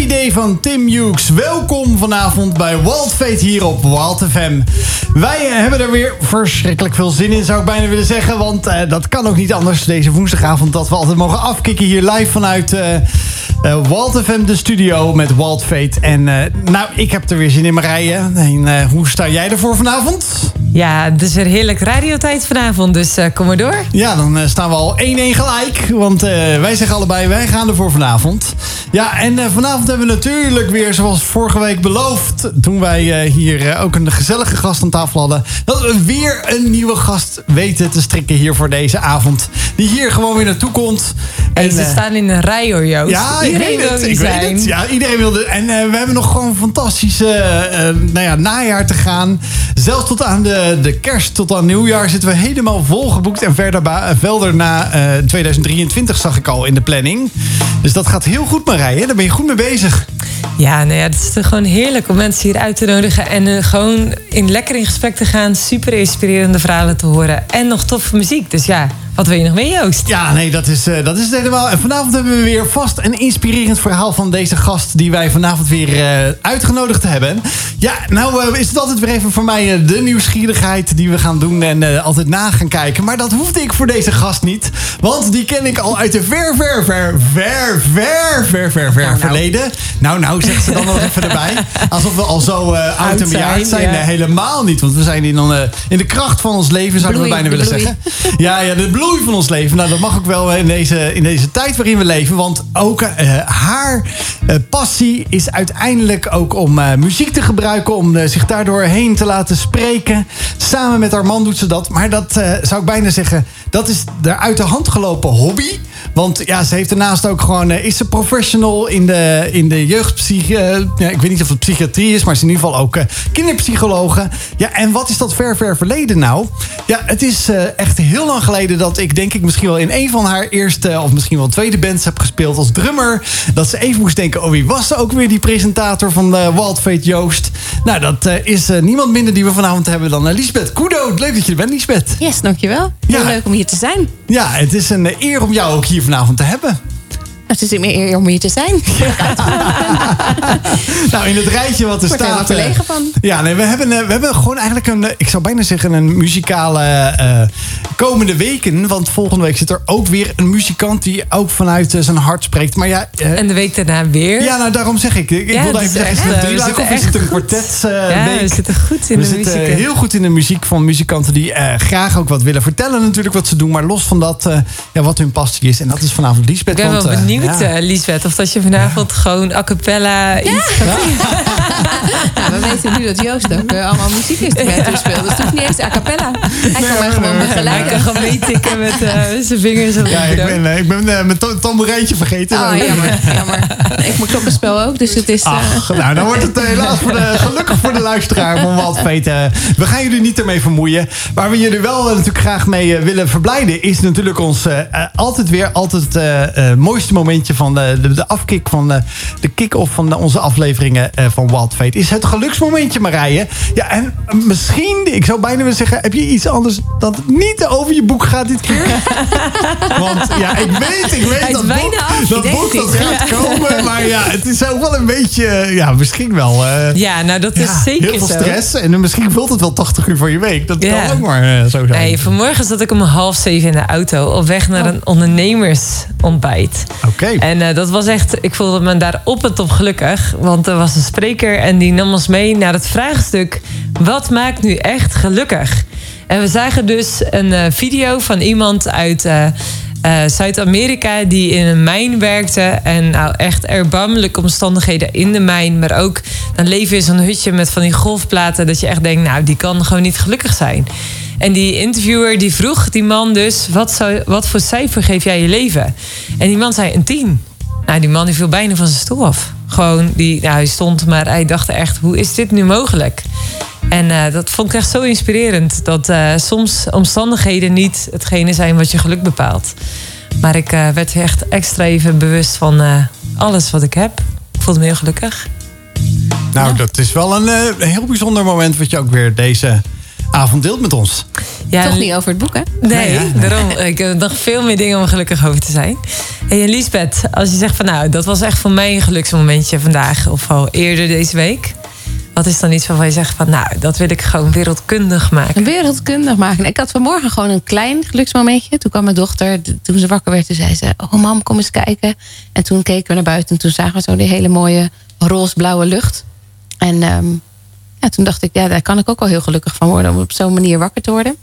Happy Day van Tim Hughes. Welkom vanavond bij Waldfeet hier op Walt FM. Wij eh, hebben er weer verschrikkelijk veel zin in, zou ik bijna willen zeggen. Want uh, dat kan ook niet anders deze woensdagavond dat we altijd mogen afkicken hier live vanuit uh, uh, Walt FM, de studio met Walt Fate. En nou, ik heb er weer zin in, Marije. En hoe sta jij ervoor vanavond? Ja, het is weer heerlijk radiotijd vanavond, dus kom maar door. Ja, dan staan we al 1-1 gelijk. Want wij zeggen allebei, wij gaan ervoor vanavond. Ja, en vanavond hebben we natuurlijk weer, zoals vorige week beloofd... toen wij hier ook een gezellige gast aan tafel hadden... dat we weer een nieuwe gast weten te strikken hier voor deze avond. Die hier gewoon weer naartoe komt. En, ze staan in een rij hoor, Joost. Ja, iedereen wil het, ik zijn. Weet het. Ja, iedereen wilde. En we hebben nog gewoon een fantastische nou ja, najaar te gaan. Zelfs tot aan de, de kerst, tot aan nieuwjaar zitten we helemaal volgeboekt. En verder, verder na uh, 2023 zag ik al in de planning. Dus dat gaat heel goed, Marije. Daar ben je goed mee bezig. Ja, nou ja, het is gewoon heerlijk om mensen hier uit te nodigen. En gewoon in lekker in gesprek te gaan. Super inspirerende verhalen te horen. En nog toffe muziek. Dus ja, wat wil je nog meer, Joost? Ja, nee, dat is, uh, dat is het helemaal. En vanavond hebben we weer vast een inspirerend verhaal van deze gast... die wij vanavond weer uh, uitgenodigd hebben. Ja, nou uh, is het altijd weer even voor mij de nieuwsgierigheid die we gaan doen... en altijd na gaan kijken. Maar dat hoefde ik voor deze gast niet. Want die ken ik al uit de ver, ver, ver, ver, ver, ver, ver, ver nou, verleden. Nou, nou, zegt ze dan nog even erbij. Alsof we al zo oud en bejaard zijn. Ja. Helemaal niet. Want we zijn in, in de kracht van ons leven, zouden we bijna willen zeggen. Ja, ja, de bloei van ons leven. Nou, dat mag ook wel in deze, in deze tijd waarin we leven. Want ook uh, haar uh, passie is uiteindelijk ook om muziek te gebruiken. Om zich daardoor heen te laten spreken. Samen met haar man doet ze dat. Maar dat zou ik bijna zeggen, dat is de uit de hand gelopen hobby. Want ja, ze heeft daarnaast ook gewoon. is ze professional in de, in de jeugdpsychie. ja, ik weet niet of het psychiatrie is, maar ze is in ieder geval ook Ja, en wat is dat ver, ver verleden nou? Ja, het is echt heel lang geleden dat ik denk ik misschien wel in een van haar eerste of misschien wel tweede bands heb gespeeld als drummer. Dat ze even moest denken, oh wie was ze ook weer die presentator van uh, Wild Fate Joost? Nou, dat uh, is niemand minder die we vanavond hebben dan Lisbeth Kudo. Leuk dat je er bent, Lisbeth. Yes, dankjewel. Heel ja. leuk om hier te zijn. Ja, het is een eer om jou ook hier vanavond te hebben. Het is meer eer om hier te zijn. nou, in het rijtje wat er staat. Er verlegen van. Ja, nee, we hebben, we hebben gewoon eigenlijk een, ik zou bijna zeggen, een muzikale uh, komende weken. Want volgende week zit er ook weer een muzikant die ook vanuit uh, zijn hart spreekt. Maar ja, uh, en de week daarna weer. Ja, nou daarom zeg ik. Ik ja, wilde even zeggen, is het drie of is het een kwartet ja, week? we zitten goed in we de muziek. We zitten heel goed in de muziek van muzikanten die graag ook wat willen vertellen natuurlijk wat ze doen. Maar los van dat, ja, wat hun passie is. En dat is vanavond Liesbeth. Ik ben wel benieuwd, Liesbeth of dat je vanavond gewoon a cappella iets gaat ja, we weten nu dat Joost ook uh, allemaal muziekinstrumenten speelt. Dus het hoeft niet eens a cappella. Hij kan mij gewoon begeleiden. Hij kan gewoon meetikken met uh, zijn vingers. Op ja, ik ben, uh, ik ben mijn tamboerijntje vergeten. Oh, jammer, jammer. Ik moet klokkenspel ook, dus het is... Ach, nou, dan wordt het helaas voor de, gelukkig voor de luisteraar van wat weten. We gaan jullie niet ermee vermoeien. Waar we jullie wel natuurlijk graag mee willen verblijden... is natuurlijk ons altijd weer altijd mooiste momentje van de, de, de afkick van de, de kick-off van de, onze afleveringen uh, van Wild Fate. Is het geluksmomentje, Marije. Ja, en misschien, ik zou bijna willen zeggen, heb je iets anders dat niet over je boek gaat dit keer? Want ja, ik weet, ik weet dat boek, dat, boek dat gaat komen. Maar ja, het is ook wel een beetje, ja, misschien wel. Uh, ja, nou dat is ja, zeker Heel veel zo. stress. En misschien vult het wel 80 uur voor je week. Dat ja. kan ook maar uh, zo zijn. Nee, vanmorgen zat ik om half zeven in de auto op weg naar een ondernemersontbijt. Oké. En uh, dat was echt, ik voelde me daar op en top gelukkig. Want er was een spreker en die nam ons mee naar het vraagstuk: wat maakt nu echt gelukkig? En we zagen dus een uh, video van iemand uit uh, Zuid-Amerika die in een mijn werkte. En nou echt erbarmelijke omstandigheden in de mijn. Maar ook dan leven in zo'n hutje met van die golfplaten. Dat je echt denkt, nou, die kan gewoon niet gelukkig zijn. En die interviewer die vroeg die man dus: wat, zou, wat voor cijfer geef jij je leven? En die man zei een 10. Nou, die man die viel bijna van zijn stoel af. Gewoon, die, nou, hij stond, maar hij dacht echt: hoe is dit nu mogelijk? En uh, dat vond ik echt zo inspirerend. Dat uh, soms omstandigheden niet hetgene zijn wat je geluk bepaalt. Maar ik uh, werd echt extra even bewust van alles wat ik heb. Ik voelde me heel gelukkig. Nou, ja. dat is wel een heel bijzonder moment wat je ook weer deze avond deelt met ons. Ja, Toch niet over het boek, hè? Nee, Nee, ja. daarom. Ik heb nog veel meer dingen om gelukkig over te zijn. Hey, en Lisbeth, als je zegt van nou, dat was echt voor mij een geluksmomentje vandaag of al eerder deze week. Wat is dan iets waarvan je zegt van nou, dat wil ik gewoon wereldkundig maken? Een wereldkundig maken. Ik had vanmorgen gewoon een klein geluksmomentje. Toen kwam mijn dochter, toen ze wakker werd, toen zei ze... Oh mam, kom eens kijken. En toen keken we naar buiten en toen zagen we zo die hele mooie roze-blauwe lucht. En ehm, ja, toen dacht ik, ja, daar kan ik ook wel heel gelukkig van worden... om op zo'n manier wakker te worden.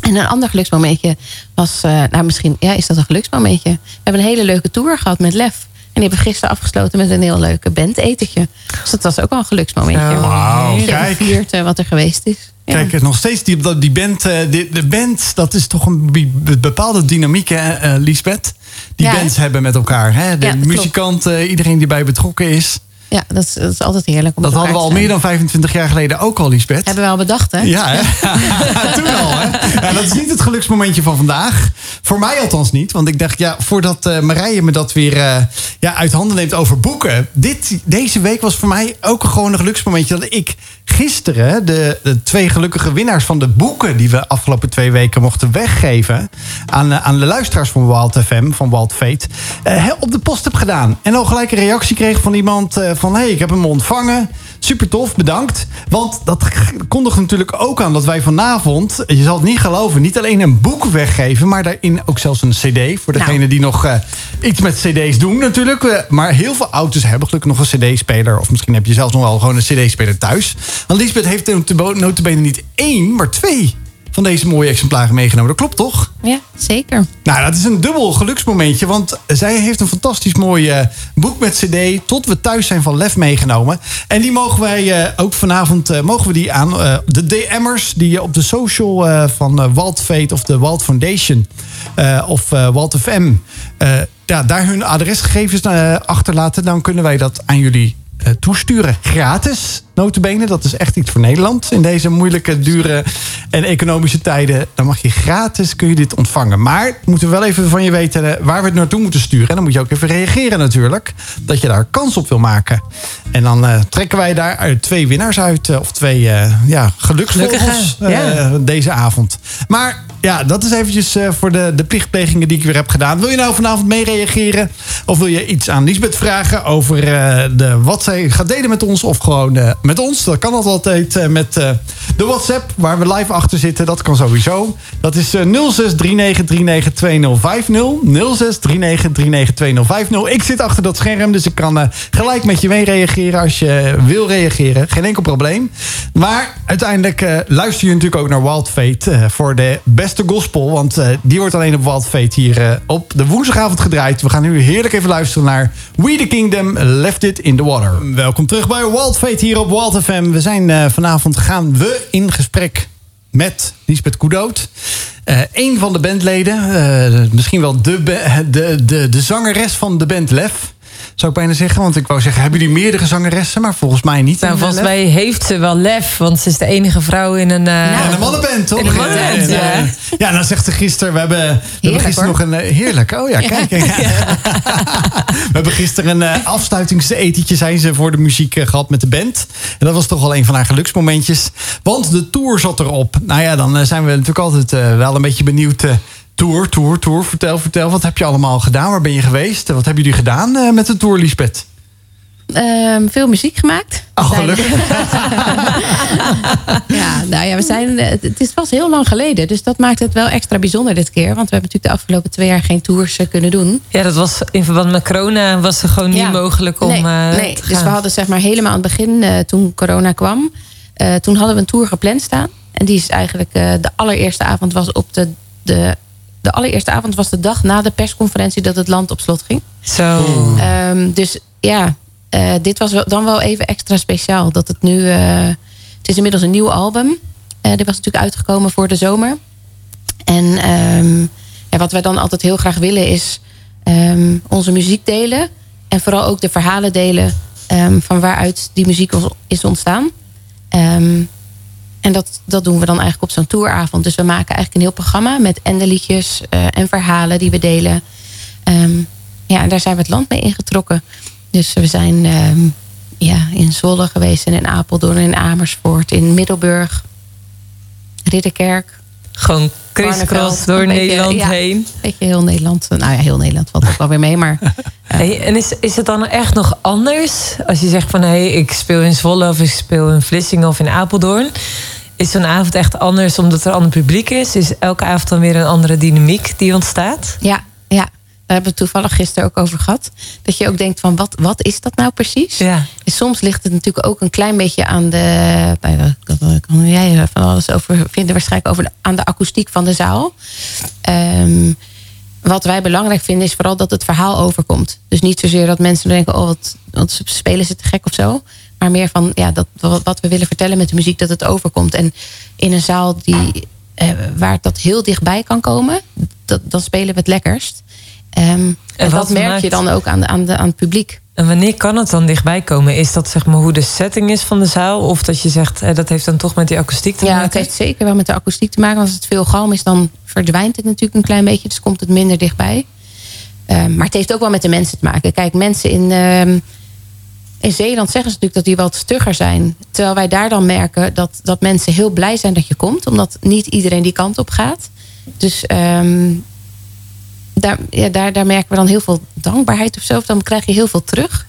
En een ander geluksmomentje was... eh, nou, misschien ja, is dat een geluksmomentje. We hebben een hele leuke tour gehad met Lef. En die hebben we gisteren afgesloten met een heel leuke bandetentje. Dus dat was ook wel een geluksmomentje. Wauw, Je kijk. viert eh, wat er geweest is. Ja. Kijk, nog steeds die, die band, eh, die, de band, dat is toch een be- bepaalde dynamiek, hè, Lisbeth? Die Ja, bands hebben met elkaar. Hè? De Ja, dat klopt. muzikant, eh, iedereen die bij betrokken is. Ja, dat is, dat is altijd heerlijk. Om Dat hadden we al meer dan 25 jaar geleden ook al, Lisbeth. Hebben we al bedacht, hè? Ja, hè? toen al. Hè? Ja, dat is niet het geluksmomentje van vandaag. Voor mij althans niet. Want ik dacht, ja, voordat eh, Marije me dat weer eh, ja, uit handen neemt over boeken. Dit, deze week was voor mij ook gewoon een geluksmomentje. Dat ik gisteren de, de twee gelukkige winnaars van de boeken... die we afgelopen twee weken mochten weggeven... aan, eh, aan de luisteraars van Wild FM, van Wild Fate... eh, op de post heb gedaan. En al gelijk een reactie kreeg van iemand eh, van... hé, hey, ik heb hem ontvangen. Super tof, bedankt. Want dat kondigt natuurlijk ook aan dat wij vanavond, je zal het niet geloven, niet alleen een boek weggeven, maar daarin ook zelfs een CD. Voor degene Nou. die nog iets met CD's doen natuurlijk. Maar heel veel auto's hebben gelukkig nog een CD-speler. Of misschien heb je zelfs nog wel gewoon een CD-speler thuis. Want Lisbeth heeft notabene niet één, maar twee van deze mooie exemplaren meegenomen. Dat klopt toch? Ja, zeker. Nou, dat is een dubbel geluksmomentje. Want zij heeft een fantastisch mooi eh, boek met cd... tot we thuis zijn van Lef meegenomen. En die mogen wij eh, ook vanavond eh, mogen we die aan de DM'ers... die je op de social van Walt Fate of de Walt Foundation... of Walt FM... ja, daar hun adresgegevens achterlaten... dan kunnen wij dat aan jullie toesturen. Gratis, notabene. Dat is echt iets voor Nederland. In deze moeilijke, dure en economische tijden. Dan mag je gratis, kun je dit ontvangen. Maar we moeten wel even van je weten eh, waar we het naartoe moeten sturen. En dan moet je ook even reageren natuurlijk. Dat je daar kans op wil maken. En dan eh, trekken wij daar uit twee winnaars uit. eh, of twee eh ja, geluksvogels eh, ja. deze avond. Maar ja, dat is eventjes eh, voor de, de plichtplegingen die ik weer heb gedaan. Wil je nou vanavond mee reageren? Of wil je iets aan Lisbeth vragen over eh, de, wat zij gaat delen met ons? Of gewoon eh, met ons? Dat kan altijd eh, met eh, de WhatsApp waar we live achter zitten. Dat kan sowieso. Dat is eh 0639392050. 0639392050. Ik zit achter dat scherm, dus ik kan gelijk met je mee reageren als je wil reageren. Geen enkel probleem. Maar uiteindelijk luister je natuurlijk ook naar Wild Fate voor de beste gospel. Want die wordt alleen op Wild Fate hier op de woensdagavond gedraaid. We gaan nu heerlijk even luisteren naar We the Kingdom Left It in the Water. Welkom terug bij Wild Fate hier op Wild FM. We zijn eh, vanavond gaan we in gesprek met Lisbeth Koedoot. Eh een van de bandleden, eh, misschien wel de, de, de, de zangeres van de band Lef. Zou ik bijna zeggen, want ik wou zeggen, hebben jullie meerdere zangeressen? Maar volgens mij niet. Nou, volgens mij heeft ze wel lef, want ze is de enige vrouw in een. eh, Ja, een mannenband, toch? In een mannenband, En, ja. Ja, dan zegt ze gisteren, we hebben, we hebben gisteren nog een... eh, heerlijk, oh ja, kijk. we hebben gisteren een eh, afsluitingsetentje zijn ze voor de muziek eh, gehad met de band. En dat was toch wel een van haar geluksmomentjes. Want de tour zat erop. Nou ja, dan zijn we natuurlijk altijd wel een beetje benieuwd... Tour, tour, tour. Vertel, vertel. Wat heb je allemaal gedaan? Waar ben je geweest? Wat hebben jullie gedaan eh, met de tour, Lisbeth? Ehm, veel muziek gemaakt. Oh, gelukkig. Ja, nou ja, we zijn, eh, het is pas heel lang geleden. Dus dat maakt het wel extra bijzonder dit keer. Want we hebben natuurlijk de afgelopen twee jaar geen tours eh, kunnen doen. Ja, dat was in verband met corona was het gewoon Ja. niet mogelijk om. nee, eh, nee. te dus we hadden zeg maar helemaal aan het begin, eh, toen corona kwam... eh, toen hadden we een tour gepland staan. En die is eigenlijk eh, de allereerste avond was op de, de... De allereerste avond was de dag na de persconferentie dat het land op slot ging. Zo. Ehm, dus ja, eh, dit was dan wel even extra speciaal. Dat het nu. eh, het is inmiddels een nieuw album. Eh dit was natuurlijk uitgekomen voor de zomer. En ehm, ja, wat wij dan altijd heel graag willen is ehm, onze muziek delen. En vooral ook de verhalen delen van waaruit die muziek is ontstaan. En dat, dat doen we dan eigenlijk op zo'n touravond. Dus we maken eigenlijk een heel programma met en de liedjes eh, en verhalen die we delen. Ehm, ja, en daar zijn we het land mee ingetrokken. Dus we zijn ehm, ja, in Zwolle geweest en in Apeldoorn, in Amersfoort, in Middelburg. Ridderkerk. Gewoon crisscross door een beetje, Nederland ja. heen. Weet je, heel Nederland. Nou ja, heel Nederland valt ook wel weer mee. Maar Hey, en is, is het dan echt nog anders als je zegt van hé, hey, ik speel in Zwolle of ik speel in Vlissingen of in Apeldoorn? Is zo'n avond echt anders omdat er ander publiek is? Is elke avond dan weer een andere dynamiek die ontstaat? ja, ja, daar hebben we toevallig gisteren ook over gehad. Dat je ook denkt van wat, wat is dat nou precies? Ja. En soms ligt het natuurlijk ook een klein beetje aan de. Daar kan jij van alles over vinden, waarschijnlijk over de- aan de akoestiek van de zaal. Ehm, wat wij belangrijk vinden is vooral dat het verhaal overkomt. Dus niet zozeer dat mensen denken: oh, wat, wat spelen ze te gek of zo. Maar meer van ja, dat, wat we willen vertellen met de muziek, dat het overkomt. En in een zaal die, eh, waar dat heel dichtbij kan komen, dat, dan spelen we het lekkerst. Ehm, en wat dat merk maakt- je dan ook aan, de, aan, de, aan het publiek. En wanneer kan het dan dichtbij komen? Is dat zeg maar hoe de setting is van de zaal? Of dat je zegt, eh, dat heeft dan toch met die akoestiek te Ja, maken? het heeft zeker wel met de akoestiek te maken. Want als het veel galm is, dan verdwijnt het natuurlijk een klein beetje. Dus komt het minder dichtbij. Ehm, maar het heeft ook wel met de mensen te maken. Kijk, mensen in, ehm, in Zeeland zeggen ze natuurlijk dat die wat stugger zijn. Terwijl wij daar dan merken dat, dat mensen heel blij zijn dat je komt. Omdat niet iedereen die kant op gaat. Dus ehm, daar, ja, daar, daar merken we dan heel veel dankbaarheid of zo. Of dan krijg je heel veel terug.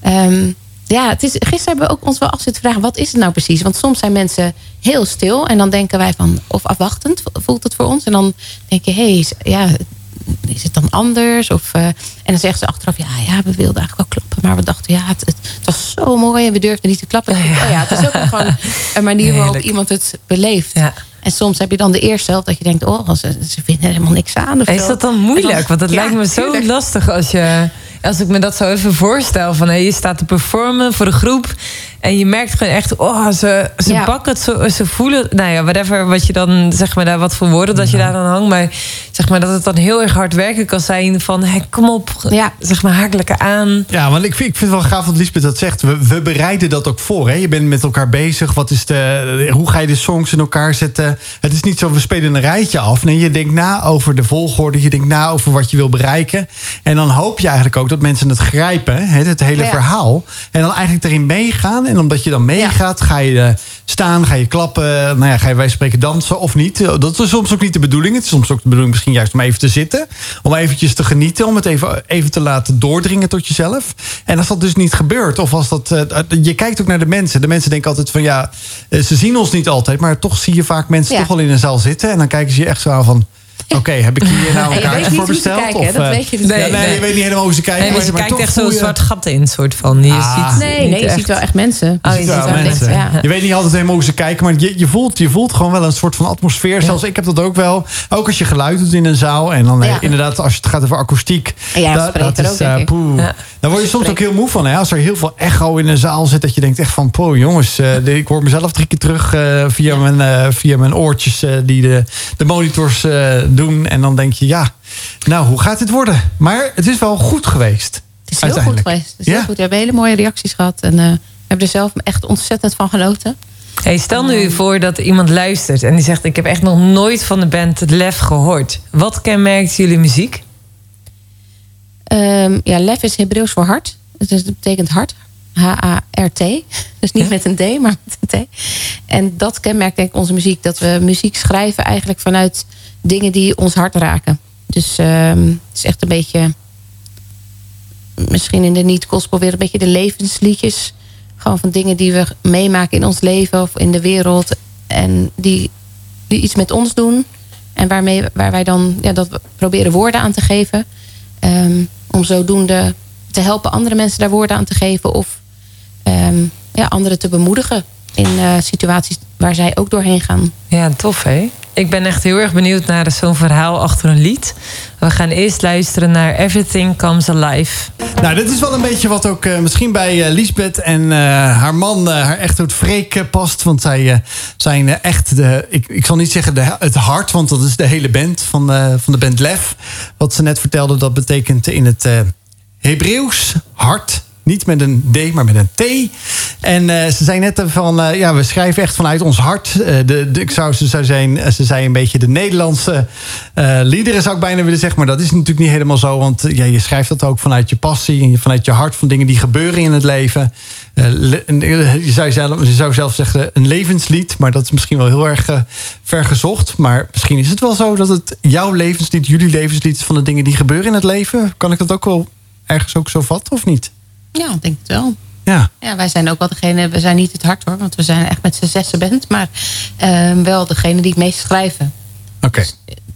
Ehm, ja, het is, gisteren hebben we ook ons wel af zitten vragen... wat is het nou precies? Want soms zijn mensen heel stil... en dan denken wij van... of afwachtend voelt het voor ons. En dan denk je, hé, hey, is- ja, is het dan anders? Of, eh, en dan zeggen ze achteraf... ja, ja, we wilden eigenlijk wel klappen... maar we dachten, ja, het, het, het was zo mooi... en we durfden niet te klappen. Oh ja, het is ook gewoon een manier waarop Heerlijk. iemand het beleeft. Ja. En soms heb je dan de eerste helft dat je denkt... oh, ze, ze vinden er helemaal niks aan. Of Is zo. dat dan moeilijk? Want het ja, lijkt me zo tuurlijk. lastig als je. Als ik me dat zo even voorstel. Van hé, je staat te performen voor een groep. En je merkt gewoon echt, oh, ze, ze Ja. pakken het zo, ze voelen. Nou ja, whatever, wat je dan, zeg maar, daar wat voor woorden dat je daar dan hangt. Maar zeg maar dat het dan heel erg hard werken kan zijn. Van hé, kom op, Ja. zeg maar, haak lekker aan. Ja, want ik vind, ik vind het wel gaaf wat Lisbeth dat zegt. We, we bereiden dat ook voor. Hè? Je bent met elkaar bezig. Wat is de, hoe ga je de songs in elkaar zetten? Het is niet zo, we spelen een rijtje af. Nee, je denkt na over de volgorde. Je denkt na over wat je wil bereiken. En dan hoop je eigenlijk ook dat mensen het grijpen. Hè? Het hele Ja. verhaal. En dan eigenlijk erin meegaan. En omdat je dan meegaat, ga je eh, staan, ga je klappen. Nou ja, ga je wij spreken dansen of niet. Dat is soms ook niet de bedoeling. Het is soms ook de bedoeling misschien juist om even te zitten. Om eventjes te genieten. Om het even, even te laten doordringen tot jezelf. En als dat dus niet gebeurt. Of als dat. eh, je kijkt ook naar de mensen. De mensen denken altijd van ja, eh, ze zien ons niet altijd. Maar toch zie je vaak mensen Ja. toch wel in een zaal zitten. En dan kijken ze je echt zo aan van. Oké, heb ik hier nou En een je weet kaartje niet voor hoe ze besteld? kijken, of, Dat eh, weet je dus ja, niet. nee, Nee. je weet niet helemaal hoe ze kijken. Nee, maar je maar kijkt toch echt zo'n je- zwart gat in, soort van. Je Ah. ziet Nee, je ziet wel echt mensen. Oh, je ziet ziet Ja, wel mensen. ja. Je weet niet altijd helemaal hoe ze kijken, maar je, je, voelt, je voelt gewoon wel een soort van atmosfeer. Zelfs ik heb dat ook wel. Ook als je geluid doet in een zaal. En dan eh, Ja. inderdaad, als het gaat over akoestiek. Als dat- is, ook, eh, ik. poeh. Ja. Daar word je soms ook heel moe van. Hè? Als er heel veel echo in een zaal zit. Dat je denkt echt van, poeh jongens. eh, ik hoor mezelf drie keer terug eh, via, mijn, eh, via mijn oortjes. eh, die de, de monitors eh, doen. En dan denk je, ja, nou hoe gaat dit worden? Maar het is wel goed geweest. Het is heel goed uiteindelijk. geweest. Het is heel Ja. goed. We hebben hele mooie reacties gehad. En eh, we hebben er zelf echt ontzettend van genoten. Hey, stel nu voor dat iemand luistert en die zegt: Ik heb echt nog nooit van de band Het Lef gehoord. Wat kenmerkt jullie muziek? Ehm, ja, lef is Hebreeuws voor hart. Dus dat betekent hart. H-A-R-T. Dus niet Ja. met een D, maar met een T. En dat kenmerkt denk ik onze muziek. Dat we muziek schrijven eigenlijk vanuit dingen die ons hart raken. Dus ehm, het is echt een beetje... Misschien in de niet-gospel weer een beetje de levensliedjes. Gewoon van dingen die we meemaken in ons leven of in de wereld. En die, die iets met ons doen. En waarmee, waar wij dan ja, dat proberen woorden aan te geven. Ehm, om zodoende te helpen andere mensen daar woorden aan te geven. Of ehm, ja, anderen te bemoedigen in eh, situaties waar zij ook doorheen gaan. Ja, tof hè? Ik ben echt heel erg benieuwd naar zo'n verhaal achter een lied. We gaan eerst luisteren naar Everything Comes Alive. Nou, dit is wel een beetje wat ook eh, misschien bij eh, Lisbeth en eh, haar man, eh, haar echtgenoot Freek, eh, past. Want zij zijn echt de, ik, ik zal niet zeggen de, het hart, want dat is de hele band van, eh, van de band Lef. Wat ze net vertelde, dat betekent in het eh, Hebreeuws hart. Niet met een D, maar met een T. En eh, ze zei net van, eh, ja, we schrijven echt vanuit ons hart. Eh, de, de, ik zou, ze, zou zijn, ze zei een beetje de Nederlandse liederen, zou ik bijna willen zeggen. Maar dat is natuurlijk niet helemaal zo. Want je schrijft dat ook vanuit je passie en vanuit je hart van dingen die gebeuren in het leven. Je, zou zelf, je zou zelf zeggen een levenslied. Maar dat is misschien wel heel erg eh, ver gezocht. Maar misschien is het wel zo dat het jouw levenslied, jullie levenslied van de dingen die gebeuren in het leven. Kan ik dat ook wel ergens ook zo vatten of niet? Ja, ik denk het wel. Ja. Ja, wij zijn ook wel degene, we zijn niet het hart hoor, want we zijn echt met z'n zessen band, maar ehm, wel degene die het meest schrijven. Oké.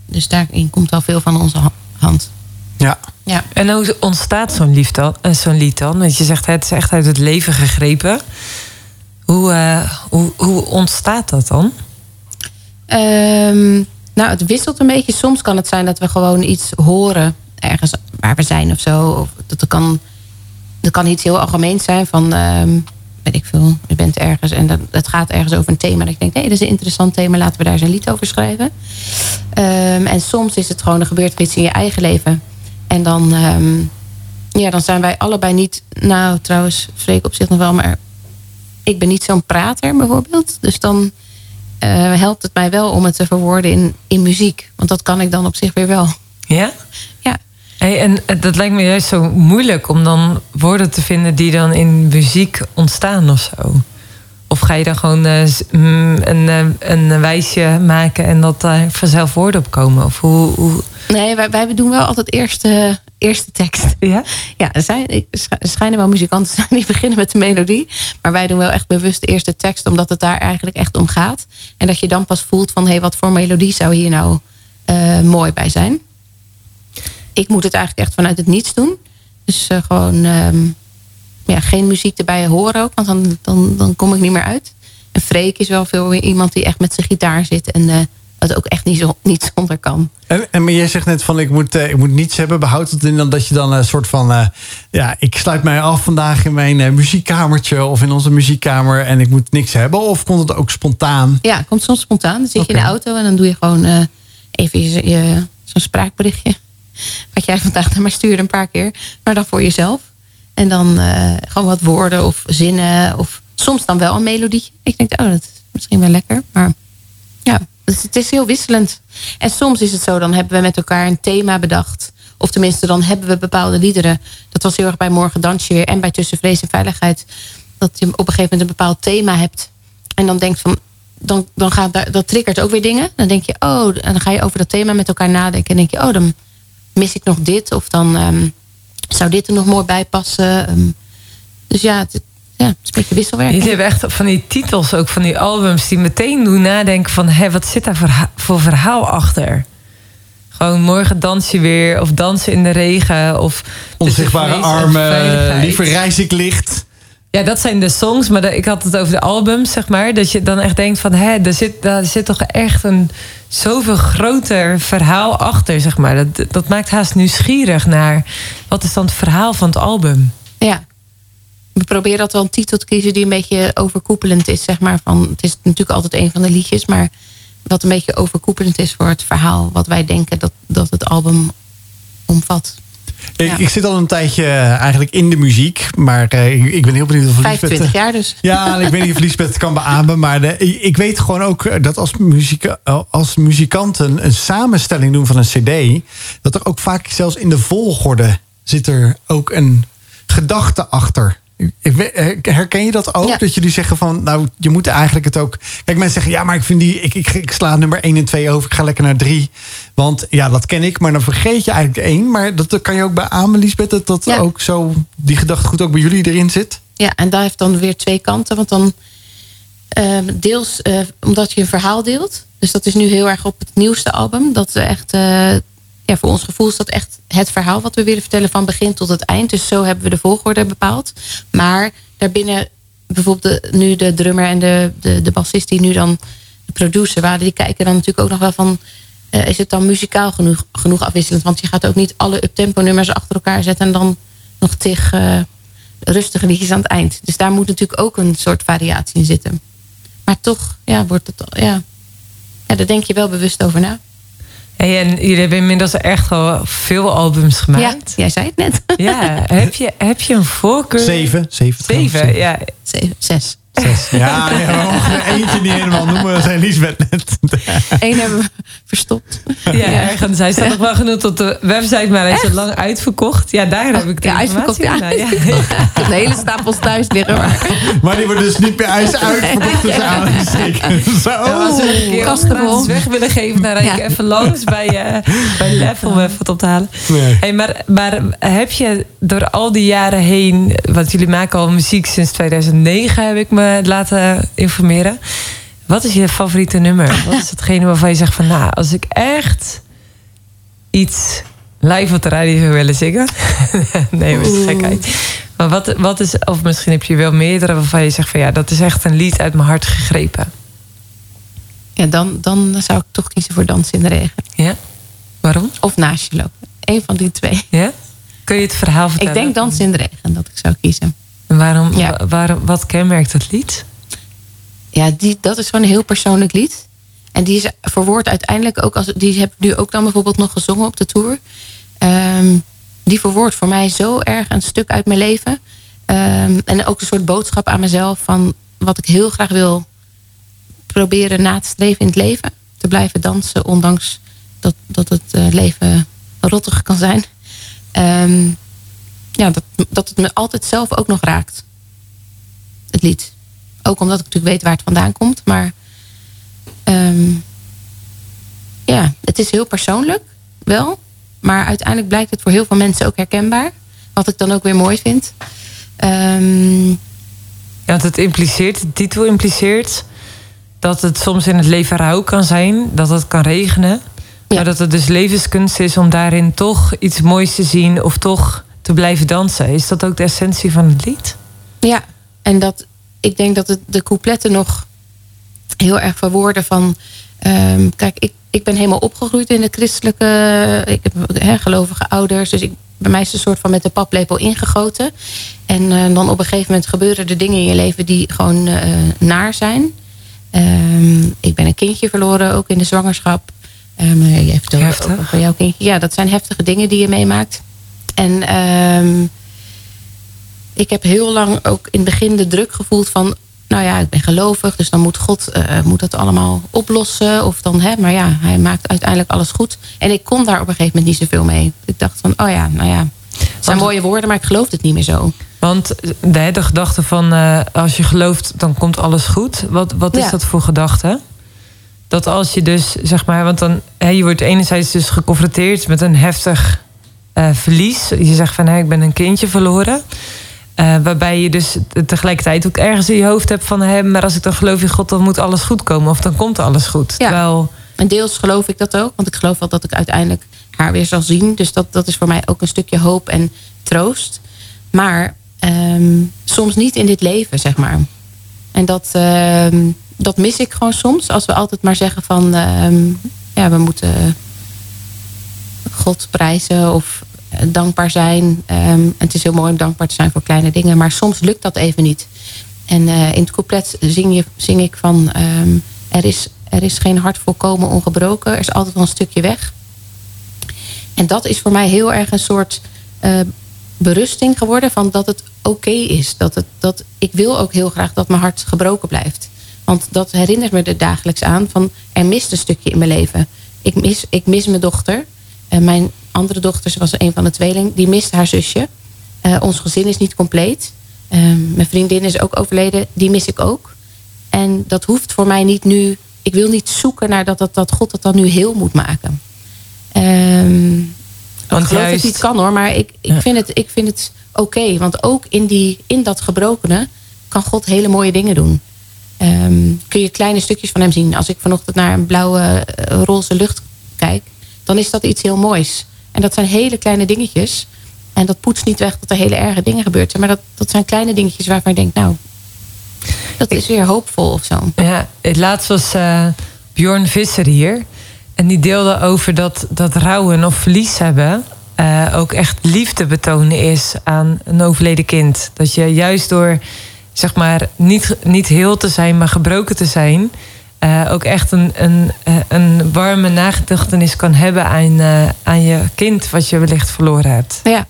Dus daarin komt wel veel van onze ha- hand. Ja. Ja. En hoe ontstaat zo'n lied dan? eh, zo'n lied dan? Want je zegt het is echt uit het leven gegrepen. Hoe, eh, hoe, hoe ontstaat dat dan? Ehm, nou, het wisselt een beetje. Soms kan het zijn dat we gewoon iets horen ergens waar we zijn of zo. Of dat, er kan, dat kan iets heel algemeens zijn van, ehm, weet ik veel, je bent ergens en dat, het gaat ergens over een thema. Dat ik denk, nee, dat is een interessant thema, laten we daar eens een lied over schrijven. Ehm, en soms is het gewoon, er gebeurt iets in je eigen leven. En dan, ehm, ja, dan zijn wij allebei niet, nou trouwens, Freek op zich nog wel, maar ik ben niet zo'n prater bijvoorbeeld. Dus dan eh, helpt het mij wel om het te verwoorden in, in muziek. Want dat kan ik dan op zich weer wel. Ja? Hey, en eh, dat lijkt me juist zo moeilijk om dan woorden te vinden die dan in muziek ontstaan of zo. Of ga je dan gewoon eh, mm, een, eh, een wijsje maken en dat daar vanzelf woorden op komen? Of hoe, hoe... Nee, wij, wij doen wel altijd eerste, eerste tekst. Ja? Ja, er, zijn, ik- schijnen wel muzikanten te zijn die beginnen met de melodie. Maar wij doen wel echt bewust de eerste tekst, omdat het daar eigenlijk echt om gaat. En dat je dan pas voelt van, hé, hey, wat voor melodie zou hier nou mooi bij zijn. Ik moet het eigenlijk echt vanuit het niets doen. Dus eh, gewoon ehm, ja, geen muziek erbij horen ook, want dan, dan, dan kom ik niet meer uit. En Freek is wel veel iemand die echt met zijn gitaar zit en eh dat ook echt niet, zo, niet zonder kan. En, en maar jij zegt net van ik moet, eh, ik moet niets hebben. Behoudt het in dan dat je dan een soort van... ja, ik sluit mij af vandaag in mijn muziekkamertje... of in onze muziekkamer en ik moet niks hebben? Of komt het ook spontaan? Ja, het komt soms spontaan. Dan zit je in de auto en dan doe je gewoon even je, je- zo'n spraakberichtje. Wat jij vandaag naar mij stuurde een paar keer. Maar dan voor jezelf. En dan eh, gewoon wat woorden of zinnen. Of soms dan wel een melodie. Ik denk, oh, dat is misschien wel lekker. Maar ja, het, is heel wisselend. En soms is het zo, dan hebben we met elkaar een thema bedacht. Of tenminste, dan hebben we bepaalde liederen. Dat was heel erg bij Morgen Dans je weer. En bij Tussen Vrees en Veiligheid. Dat je op een gegeven moment een bepaald thema hebt. En dan denkt van, dan, dan gaat daar, dat triggert ook weer dingen. Dan denk je, oh, en dan ga je over dat thema met elkaar nadenken. En denk je, oh, dan mis ik nog dit. Of dan ehm, zou dit er nog mooi bij passen. Ehm, dus ja het, ja, het is een beetje wisselwerk. Jullie hebben echt van die titels ook van die albums die meteen doen nadenken van hé, wat zit daar voor, voor verhaal achter? Gewoon morgen dans je weer of dansen in de regen of Onzichtbare armen, liever reis ik licht. Ja, dat zijn de songs, maar ik had het over de albums, zeg maar. Dat je dan echt denkt van, hé, daar zit, daar zit toch echt een zoveel groter verhaal achter, zeg maar. Dat, dat maakt haast nieuwsgierig naar, wat is dan het verhaal van het album? Ja. We proberen altijd wel een titel te kiezen die een beetje overkoepelend is. Zeg maar. van, het is natuurlijk altijd een van de liedjes, maar wat een beetje overkoepelend is voor het verhaal wat wij denken dat, dat het album omvat. Ik, Ja. ik zit al een tijdje eh, eigenlijk in de muziek. Maar eh, ik, ben heel benieuwd of Lisbeth... 25 jaar dus. Ja, ik weet niet of Lisbeth het kan beamen. Maar de, ik weet gewoon ook eh, dat als, als muzikanten een samenstelling doen van een cd... dat er ook vaak zelfs in de volgorde zit er ook een gedachte achter. Eh, Herken je dat ook? Ja. Dat jullie zeggen van, nou, je moet eigenlijk het ook... Kijk, mensen zeggen, ja, maar ik vind die... Ik, ik, ik sla nummer 1 en 2 over, ik ga lekker naar 3. Want ja, dat ken ik, maar dan vergeet je eigenlijk één. Maar dat dat kan je ook bij Amen, Lisbeth, dat dat Ja. ook zo... die gedachtegoed ook bij jullie erin zit? Ja, en daar heeft dan weer twee kanten. Want dan ehm, deels eh, omdat je een verhaal deelt. Dus dat is nu heel erg op het nieuwste album. Dat we echt, eh, ja, voor ons gevoel is dat echt het verhaal wat we willen vertellen van begin tot het eind. Dus zo hebben we de volgorde bepaald. Maar daarbinnen, bijvoorbeeld nu de drummer en de, de, de bassist die nu dan de producer waren, die kijken dan natuurlijk ook nog wel van. eh, is het dan muzikaal genoeg, genoeg afwisselend? Want je gaat ook niet alle uptempo nummers achter elkaar zetten en dan nog tig eh, rustige liedjes aan het eind. Dus daar moet natuurlijk ook een soort variatie in zitten. Maar toch, ja, wordt het ja. Ja, daar denk je wel bewust over na. Hey, en jullie hebben inmiddels echt al veel albums Ja, gemaakt. jij zei het net. Ja, heb, je, heb je een voorkeur? Zeven. Zeven. Zeven, ja. Zeven, zes. Zes. Ja, ja, we mogen er eentje niet helemaal noemen. Zijn Lisbeth net. Eén hebben we verstopt. Ja, ergens. Hij staat nog wel genoemd op de website, maar hij is al lang uitverkocht. Ja, daar heb ik de Ja, uitverkocht, ja. de hele stapels thuis liggen. Maar Maar die wordt dus niet meer ijs uitverkocht tussen aanhalingstekens. Zo. Ja, als we een keer weg willen geven, dan rijd ik Ja. even langs bij, eh bij Level om even wat op te halen. Nee. Hey, maar, maar heb je door al die jaren heen, want jullie maken al muziek sinds 2009, heb ik me laten informeren. Wat is je favoriete nummer? Wat is hetgene waarvan je zegt van, nou, als ik echt iets live op de radio zou willen zingen? nee, maar dat is gekheid. Maar wat, wat is, of misschien heb je wel meerdere waarvan je zegt van, ja, dat is echt een lied uit mijn hart gegrepen. ja, dan, dan zou ik toch kiezen voor Dans in de Regen. Ja? Waarom? Of Naast je lopen. Eén van die twee. Ja? Kun je het verhaal vertellen? Ik denk Dans in de Regen dat ik zou kiezen. En Waarom, Ja. wa- waarom, wat kenmerkt dat lied? Ja, die, dat is gewoon een heel persoonlijk lied. En die is verwoord uiteindelijk ook als. Die heb ik nu ook dan bijvoorbeeld nog gezongen op de tour. Ehm, die verwoordt voor mij zo erg een stuk uit mijn leven. Ehm, en ook een soort boodschap aan mezelf van wat ik heel graag wil proberen na te streven in het leven. Te blijven dansen, ondanks dat, dat het eh, leven rottig kan zijn. Ehm, ja, dat, dat het me altijd zelf ook nog raakt. Het lied. Ook omdat ik natuurlijk weet waar het vandaan komt. Maar ehm, ja, het is heel persoonlijk, wel. Maar uiteindelijk blijkt het voor heel veel mensen ook herkenbaar. Wat ik dan ook weer mooi vind. Ehm, Ja, want het impliceert, de titel impliceert dat het soms in het leven rouw kan zijn, dat het kan regenen. Ja. Maar dat het dus levenskunst is om daarin toch iets moois te zien of toch te blijven dansen. Is dat ook de essentie van het lied? ja, en dat, ik denk dat het de coupletten nog heel erg verwoorden van... ehm, kijk, ik, ik ben helemaal opgegroeid in de christelijke... Ik heb gelovige ouders, dus ik, bij mij is het een soort van met de paplepel ingegoten. En eh, dan op een gegeven moment gebeuren er dingen in je leven die gewoon eh, naar zijn. Ehm, ik ben een kindje verloren, ook in de zwangerschap. Ehm, je hebt het ook over van jouw kindje. Ja, dat zijn heftige dingen die je meemaakt. En ehm, ik heb heel lang ook in het begin de druk gevoeld van... nou ja, ik ben gelovig, dus dan moet God eh, moet dat allemaal oplossen. Of dan, hè, maar ja, hij maakt uiteindelijk alles goed. En ik kon daar op een gegeven moment niet zoveel mee. Ik dacht van, oh ja, nou ja, het zijn mooie woorden... maar ik geloof het niet meer zo. Want de, de gedachte van eh, als je gelooft, dan komt alles goed. Wat, wat is Ja. dat voor gedachte? Dat als je dus, zeg maar, want dan, hè, je wordt enerzijds dus geconfronteerd met een heftig eh, verlies. Je zegt van, hé, ik ben een kindje verloren. Eh, waarbij je dus tegelijkertijd ook ergens in je hoofd hebt van... Hé, maar als ik dan geloof in God, dan moet alles goed komen. Of dan komt alles goed. Ja. Terwijl, En deels geloof ik dat ook. Want ik geloof wel dat ik uiteindelijk haar weer zal zien. Dus dat, dat is voor mij ook een stukje hoop en troost. Maar ehm, soms niet in dit leven, zeg maar. En dat, ehm, dat mis ik gewoon soms. Als we altijd maar zeggen van... ehm, ja, we moeten God prijzen of dankbaar zijn. Ehm, het is heel mooi om dankbaar te zijn voor kleine dingen. Maar soms lukt dat even niet. En eh, in het couplet zing, je, zing ik van... ehm, er, is, er is geen hart volkomen ongebroken. Er is altijd wel een stukje weg. En dat is voor mij heel erg een soort eh, berusting geworden... van dat het oké is. Dat het, dat, ik wil ook heel graag dat mijn hart gebroken blijft. Want dat herinnert me er dagelijks aan... van er mist een stukje in mijn leven. Ik mis, ik mis mijn dochter. Eh, mijn andere dochter, ze was een van de tweeling... die mist haar zusje. Eh, ons gezin is niet compleet. Eh, mijn vriendin is ook overleden. Die mis ik ook. En dat hoeft voor mij niet nu... Ik wil niet zoeken naar dat, dat, dat God dat dan nu heel moet maken. Ehm Want ik geloof dat het niet kan hoor, maar ik, ik Ja. vind het, ik vind het oké. want ook in, die, in dat gebrokene kan God hele mooie dingen doen. Ehm, kun je kleine stukjes van hem zien. Als ik vanochtend naar een blauwe, eh, roze lucht kijk... dan is dat iets heel moois. En dat zijn hele kleine dingetjes. En dat poetst niet weg dat er hele erge dingen gebeurd zijn. Maar dat, dat zijn kleine dingetjes waarvan ik denk... nou, dat is weer hoopvol of zo. Ja, het laatst was eh, Bjorn Visser hier. En die deelde over dat, dat rouwen of verlies hebben... eh, ook echt liefde betonen is aan een overleden kind. Dat je juist door zeg maar, niet, niet heel te zijn, maar gebroken te zijn... eh, ook echt een, een, eh, een warme nagedachtenis kan hebben aan, eh, aan je kind wat je wellicht verloren hebt. Ja,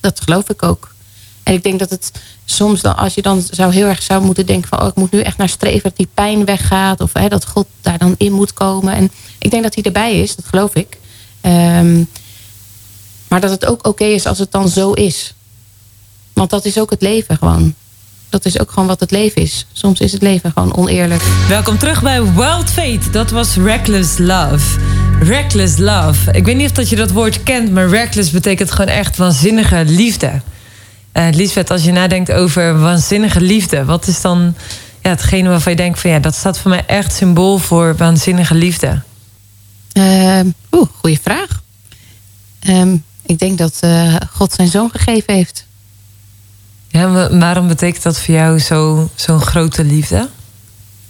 dat geloof ik ook. En ik denk dat het soms dan, als je dan zou heel erg zou moeten denken van, oh, ik moet nu echt naar streven dat die pijn weggaat, of hè, dat God daar dan in moet komen. En ik denk dat hij erbij is, dat geloof ik. Ehm, maar dat het ook oké is als het dan zo is. Want dat is ook het leven gewoon. Dat is ook gewoon wat het leven is. Soms is het leven gewoon oneerlijk. Welkom terug bij Wild Fate. Dat was Reckless Love. Reckless Love. Ik weet niet of dat je dat woord kent, maar reckless betekent gewoon echt waanzinnige liefde. Uh, Lisbeth, als je nadenkt over waanzinnige liefde, wat is dan ja, hetgene waarvan je denkt van ja, dat staat voor mij echt symbool voor waanzinnige liefde? Uh, Oeh, goede vraag. Um, ik denk dat uh, God zijn zoon gegeven heeft. Ja, waarom betekent dat voor jou zo'n zo grote liefde?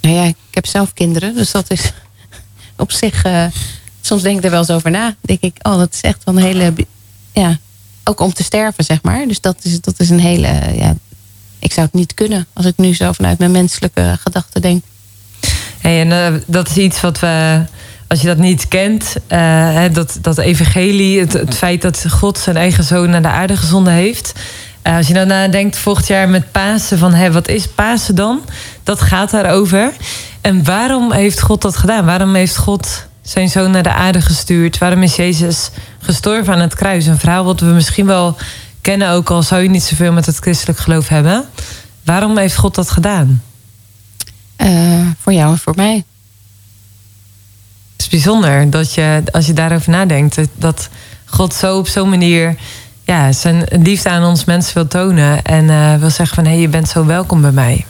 Nou ja, ik heb zelf kinderen, dus dat is op zich. Uh, soms denk ik er wel eens over na. Denk ik, oh, dat is echt wel een hele. Ja, ook om te sterven, zeg maar. Dus dat is, dat is een hele. Ja, ik zou het niet kunnen als ik nu zo vanuit mijn menselijke gedachten denk. Hey, en uh, dat is iets wat we als je dat niet kent, uh, dat, dat evangelie, het, het, feit dat God zijn eigen zoon naar de aarde gezonden heeft. Uh, als je nou nadenkt volgend jaar met Pasen, van hé, wat is Pasen dan? Dat gaat daarover. En waarom heeft God dat gedaan? Waarom heeft God zijn zoon naar de aarde gestuurd? Waarom is Jezus gestorven aan het kruis? Een verhaal wat we misschien wel kennen, ook al zou je niet zoveel met het christelijk geloof hebben. Waarom heeft God dat gedaan? Uh, voor jou en voor mij. Het is bijzonder dat je, als je daarover nadenkt, dat God zo op zo'n manier ja, zijn liefde aan ons mensen wil tonen. En uh, wil zeggen van hé, hey, je bent zo welkom bij mij.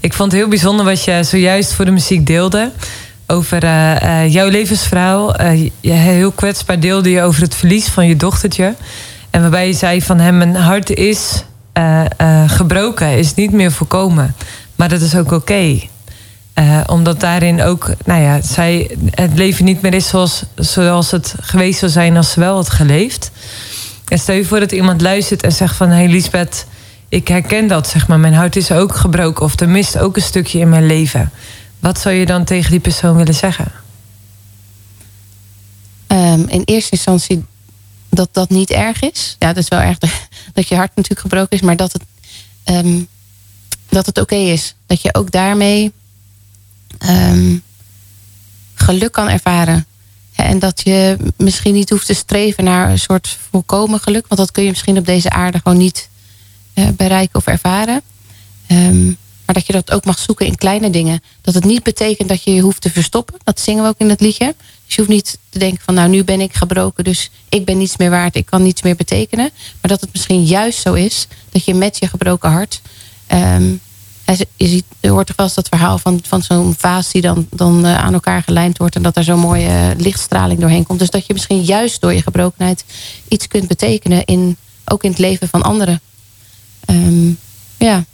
Ik vond het heel bijzonder wat je zojuist voor de muziek deelde. Over uh, uh, jouw levensverhaal. je heel kwetsbaar deelde je over het verlies van je dochtertje. En waarbij je zei van hem, mijn hart is gebroken, is niet meer voorkomen. Maar dat is ook oké. Omdat daarin ook, nou ja, zij, het leven niet meer is zoals, zoals het geweest zou zijn als ze wel had geleefd. Stel je voor dat iemand luistert en zegt van... hé hey Lisbeth, ik herken dat, zeg maar. Mijn hart is ook gebroken of er mist ook een stukje in mijn leven. Wat zou je dan tegen die persoon willen zeggen? Um, in eerste instantie dat dat niet erg is. Ja, dat is wel erg dat je hart natuurlijk gebroken is. Maar dat het, um, dat het oké is. Dat je ook daarmee um, geluk kan ervaren. En dat je misschien niet hoeft te streven naar een soort volkomen geluk. Want dat kun je misschien op deze aarde gewoon niet uh, bereiken of ervaren. Um, maar dat je dat ook mag zoeken in kleine dingen. Dat het niet betekent dat je je hoeft te verstoppen. Dat zingen we ook in het liedje. Dus je hoeft niet te denken van nou nu ben ik gebroken. Dus ik ben niets meer waard. Ik kan niets meer betekenen. Maar dat het misschien juist zo is. Dat je met je gebroken hart... Um, je, ziet, je hoort toch wel eens dat verhaal van, van zo'n vaas die dan, dan uh, aan elkaar gelijnd wordt. En dat er zo'n mooie uh, lichtstraling doorheen komt. Dus dat je misschien juist door je gebrokenheid iets kunt betekenen. In, ook in het leven van anderen. Um, ja.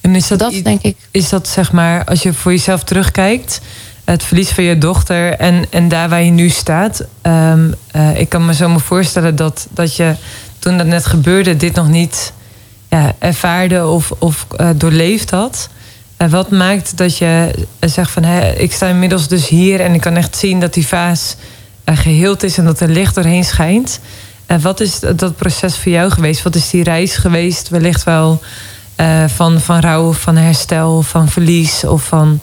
En is dat, dat denk ik. Is dat zeg maar, als je voor jezelf terugkijkt. Het verlies van je dochter en, en daar waar je nu staat. Um, uh, ik kan me zo me voorstellen dat, dat je toen dat net gebeurde, dit nog niet ja, ervaarde of, of uh, doorleefd had. Wat maakt dat je zegt van hé, ik sta inmiddels dus hier en ik kan echt zien dat die vaas uh, geheeld is en dat er licht doorheen schijnt. wat is dat proces voor jou geweest? Wat is die reis geweest? Wellicht wel van, van rouw, van herstel, van verlies of van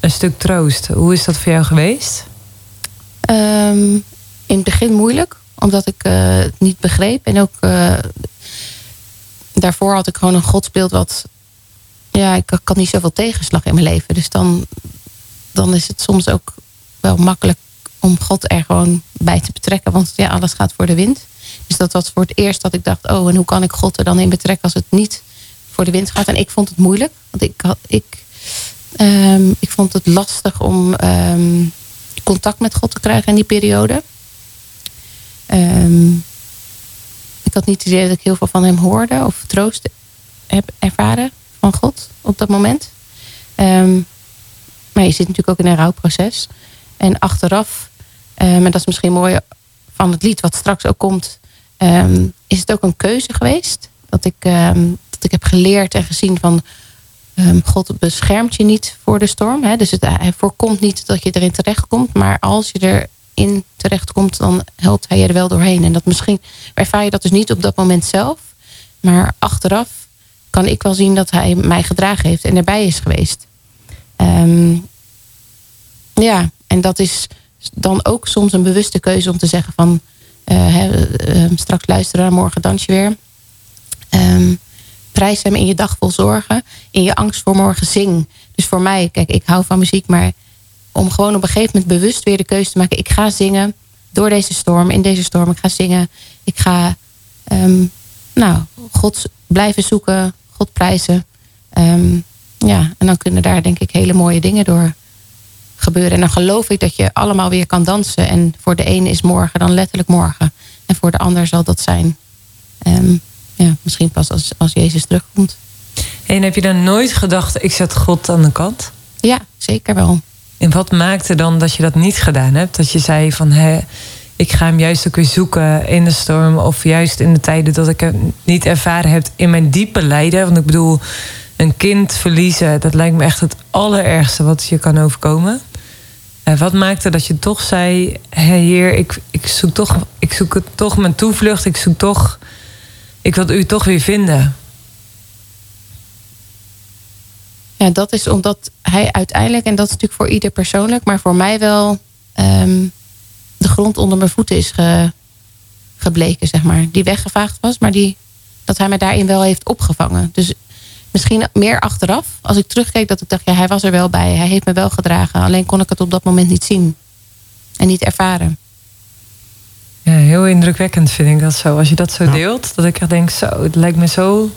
een stuk troost. Hoe is dat voor jou geweest? Um, in het begin moeilijk, omdat ik het niet begreep en ook daarvoor had ik gewoon een godsbeeld wat... Ja, ik had niet zoveel tegenslag in mijn leven. Dus dan, dan is het soms ook wel makkelijk om God er gewoon bij te betrekken. Want ja, alles gaat voor de wind. Dus dat was voor het eerst dat ik dacht... oh, en hoe kan ik God er dan in betrekken als het niet voor de wind gaat? En ik vond het moeilijk. Want ik, had, ik, um, ik vond het lastig om um, contact met God te krijgen in die periode. Um, ik had niet het idee dat ik heel veel van hem hoorde of troost heb ervaren van God op dat moment. Um, maar je zit natuurlijk ook in een rouwproces. En achteraf, um, en dat is misschien mooi van het lied wat straks ook komt, um, is het ook een keuze geweest. Dat ik, dat ik heb geleerd en gezien van ehm, God beschermt je niet voor de storm. Hè? Dus het, hij voorkomt niet dat je erin terechtkomt. Maar als je erin terechtkomt, dan helpt hij je er wel doorheen. En dat misschien ervaar je dat dus niet op dat moment zelf. Maar achteraf kan ik wel zien dat hij mij gedragen heeft en erbij is geweest. Ehm, ja, en dat is dan ook soms een bewuste keuze om te zeggen van... Uh, straks luisteren, morgen dans je weer. Um, prijs hem in je dag vol zorgen. In je angst voor morgen zing. Dus voor mij, kijk, ik hou van muziek, maar om gewoon op een gegeven moment bewust weer de keuze te maken. Ik ga zingen door deze storm, in deze storm. Ik ga zingen. Ik ga, um, nou, God blijven zoeken, God prijzen. Um, ja, en dan kunnen daar denk ik hele mooie dingen door gebeuren. En dan geloof ik dat je allemaal weer kan dansen. En voor de ene is morgen dan letterlijk morgen. En voor de ander zal dat zijn. Um, ja, misschien pas als, als Jezus terugkomt. En heb je dan nooit gedacht, ik zet God aan de kant? Ja, zeker wel. En wat maakte dan dat je dat niet gedaan hebt? Dat je zei van, hé, ik ga hem juist ook weer zoeken in de storm... of juist in de tijden dat ik het niet ervaren heb in mijn diepe lijden. Want ik bedoel, een kind verliezen, dat lijkt me echt het allerergste wat je kan overkomen. En wat maakte dat je toch zei, hé heer, ik, ik, zoek toch, ik zoek het toch mijn toevlucht, ik zoek toch ik wil u toch weer vinden. Ja, dat is omdat hij uiteindelijk, en dat is natuurlijk voor ieder persoonlijk, maar voor mij wel um, de grond onder mijn voeten is ge, gebleken, zeg maar. Die weggevaagd was, maar die, dat hij mij daarin wel heeft opgevangen. Dus misschien meer achteraf, als ik terugkeek, dat ik dacht, ja, hij was er wel bij. Hij heeft me wel gedragen. Alleen kon ik het op dat moment niet zien en niet ervaren. Ja, heel indrukwekkend vind ik dat zo. Als je dat zo deelt, dat ik echt denk, zo, het lijkt me zo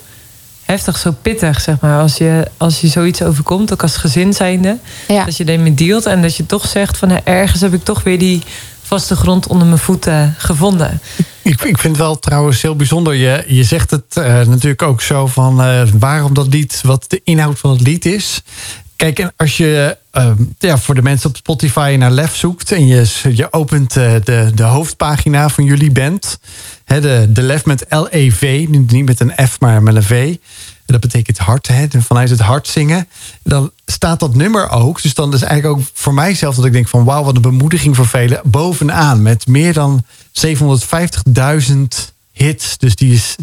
heftig, zo pittig, zeg maar. Als je, als je zoiets overkomt, ook als gezin zijnde. Ja. Dat je ermee dealt en dat je toch zegt van... ergens heb ik toch weer die vaste grond onder mijn voeten gevonden. Ik, ik vind het wel trouwens heel bijzonder. Je, je zegt het uh, natuurlijk ook zo van uh, waarom dat lied, wat de inhoud van het lied is. Kijk, en als je uh, ja, voor de mensen op Spotify naar Lef zoekt en je, je opent uh, de, de hoofdpagina van jullie band, de, de Lef met L-E-V, niet met een F, maar met een V. En dat betekent hart, hè, vanuit het hart zingen. Dan staat dat nummer ook. Dus dan is eigenlijk ook voor mijzelf dat ik denk van wauw, wat een bemoediging voor velen. Bovenaan met meer dan 750.000 hits. Dus die is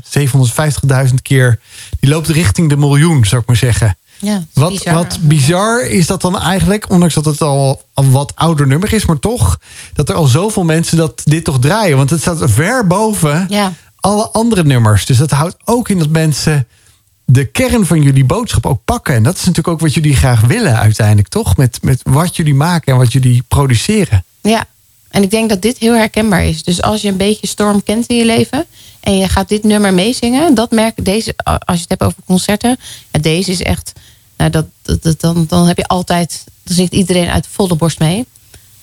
750.000 keer. Die loopt richting de miljoen, zou ik maar zeggen. Ja, wat, bizar. wat bizar is dat dan eigenlijk, ondanks dat het al een wat ouder nummer is, maar toch, dat er al zoveel mensen dat dit toch draaien. Want het staat ver boven ja. alle andere nummers. Dus dat houdt ook in dat mensen de kern van jullie boodschap ook pakken. En dat is natuurlijk ook wat jullie graag willen uiteindelijk, toch? Met, met wat jullie maken en wat jullie produceren. Ja, en ik denk dat dit heel herkenbaar is. Dus als je een beetje storm kent in je leven en je gaat dit nummer meezingen, dat merk deze, als je het hebt over concerten, ja, deze is echt, nou, dat, dat, dan, dan heb je altijd, dan zingt iedereen uit volle borst mee.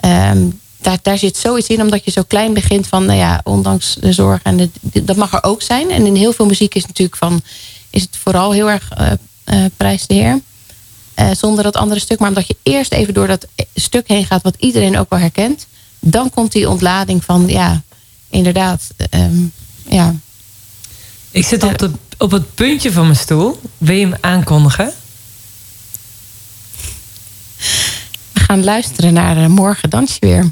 Um, daar, daar zit zoiets in, omdat je zo klein begint van, nou ja, ondanks de zorg en dat mag er ook zijn. En in heel veel muziek is natuurlijk van, is het vooral heel erg uh, zonder dat andere stuk, maar omdat je eerst even door dat stuk heen gaat, wat iedereen ook wel herkent dan komt die ontlading van, ja, inderdaad, um, ja. Ik zit op, de, op het puntje van mijn stoel. Wil je hem aankondigen? We gaan luisteren naar uh, Morgen Dans je weer.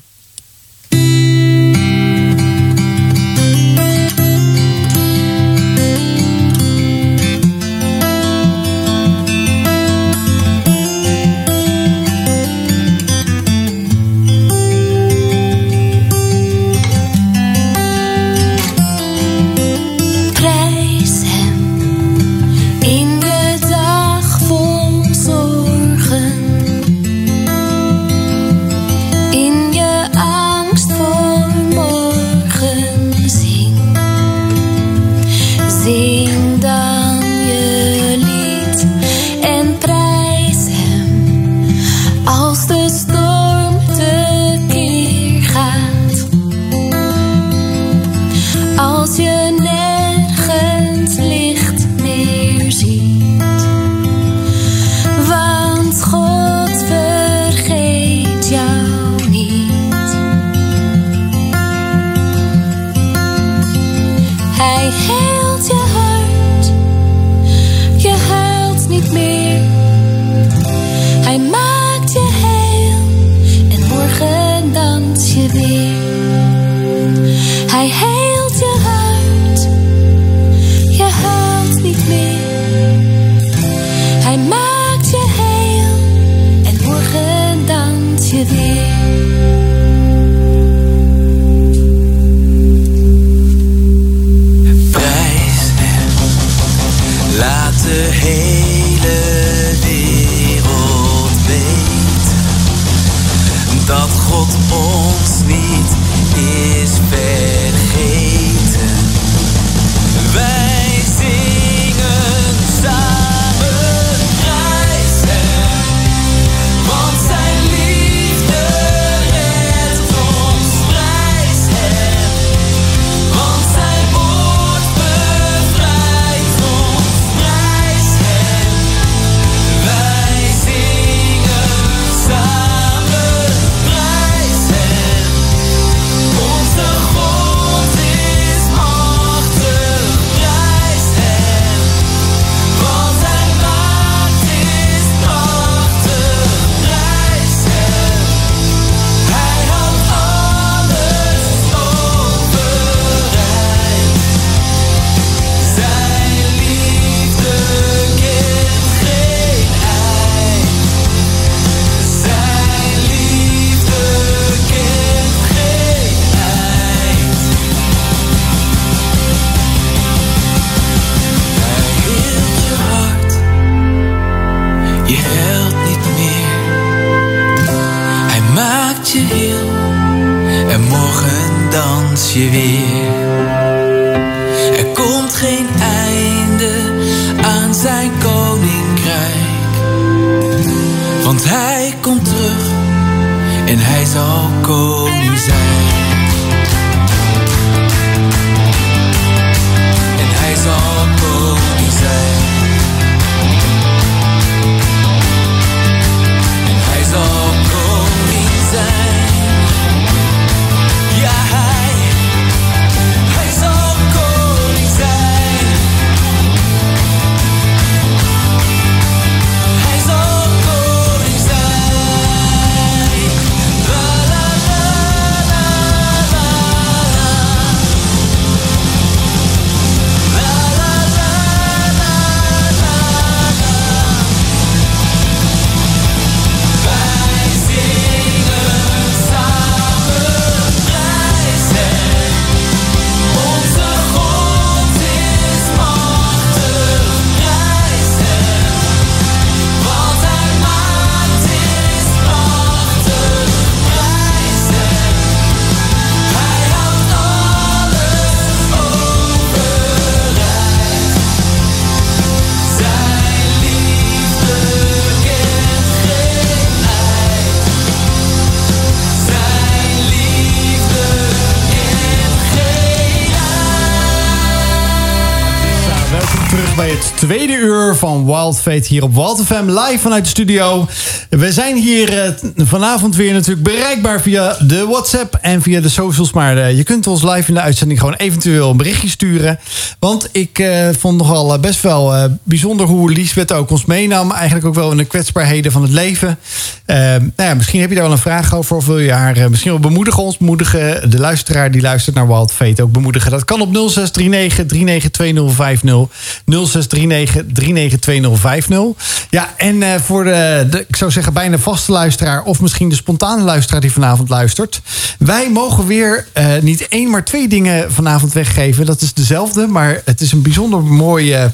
Van Wild Fate hier op Wild FM live vanuit de studio. We zijn hier eh, vanavond weer natuurlijk bereikbaar via de WhatsApp en via de socials. Maar eh, je kunt ons live in de uitzending gewoon eventueel een berichtje sturen. Want ik eh, vond nogal best wel bijzonder hoe Liesbeth ook ons meenam. Eigenlijk ook wel in de kwetsbaarheden van het leven. Nou ja, misschien heb je daar wel een vraag over of wil je haar misschien wel bemoedigen. Ons bemoedigen, de luisteraar die luistert naar Wild Fate ook bemoedigen. Dat kan op 0639 392050. 0639 392050. Ja, en eh, voor de, de, ik zou zeggen, bijna vaste luisteraar... of misschien de spontane luisteraar die vanavond luistert. Wij mogen weer eh, niet één, maar twee dingen vanavond weggeven. Dat is dezelfde, maar het is een bijzonder mooi eh,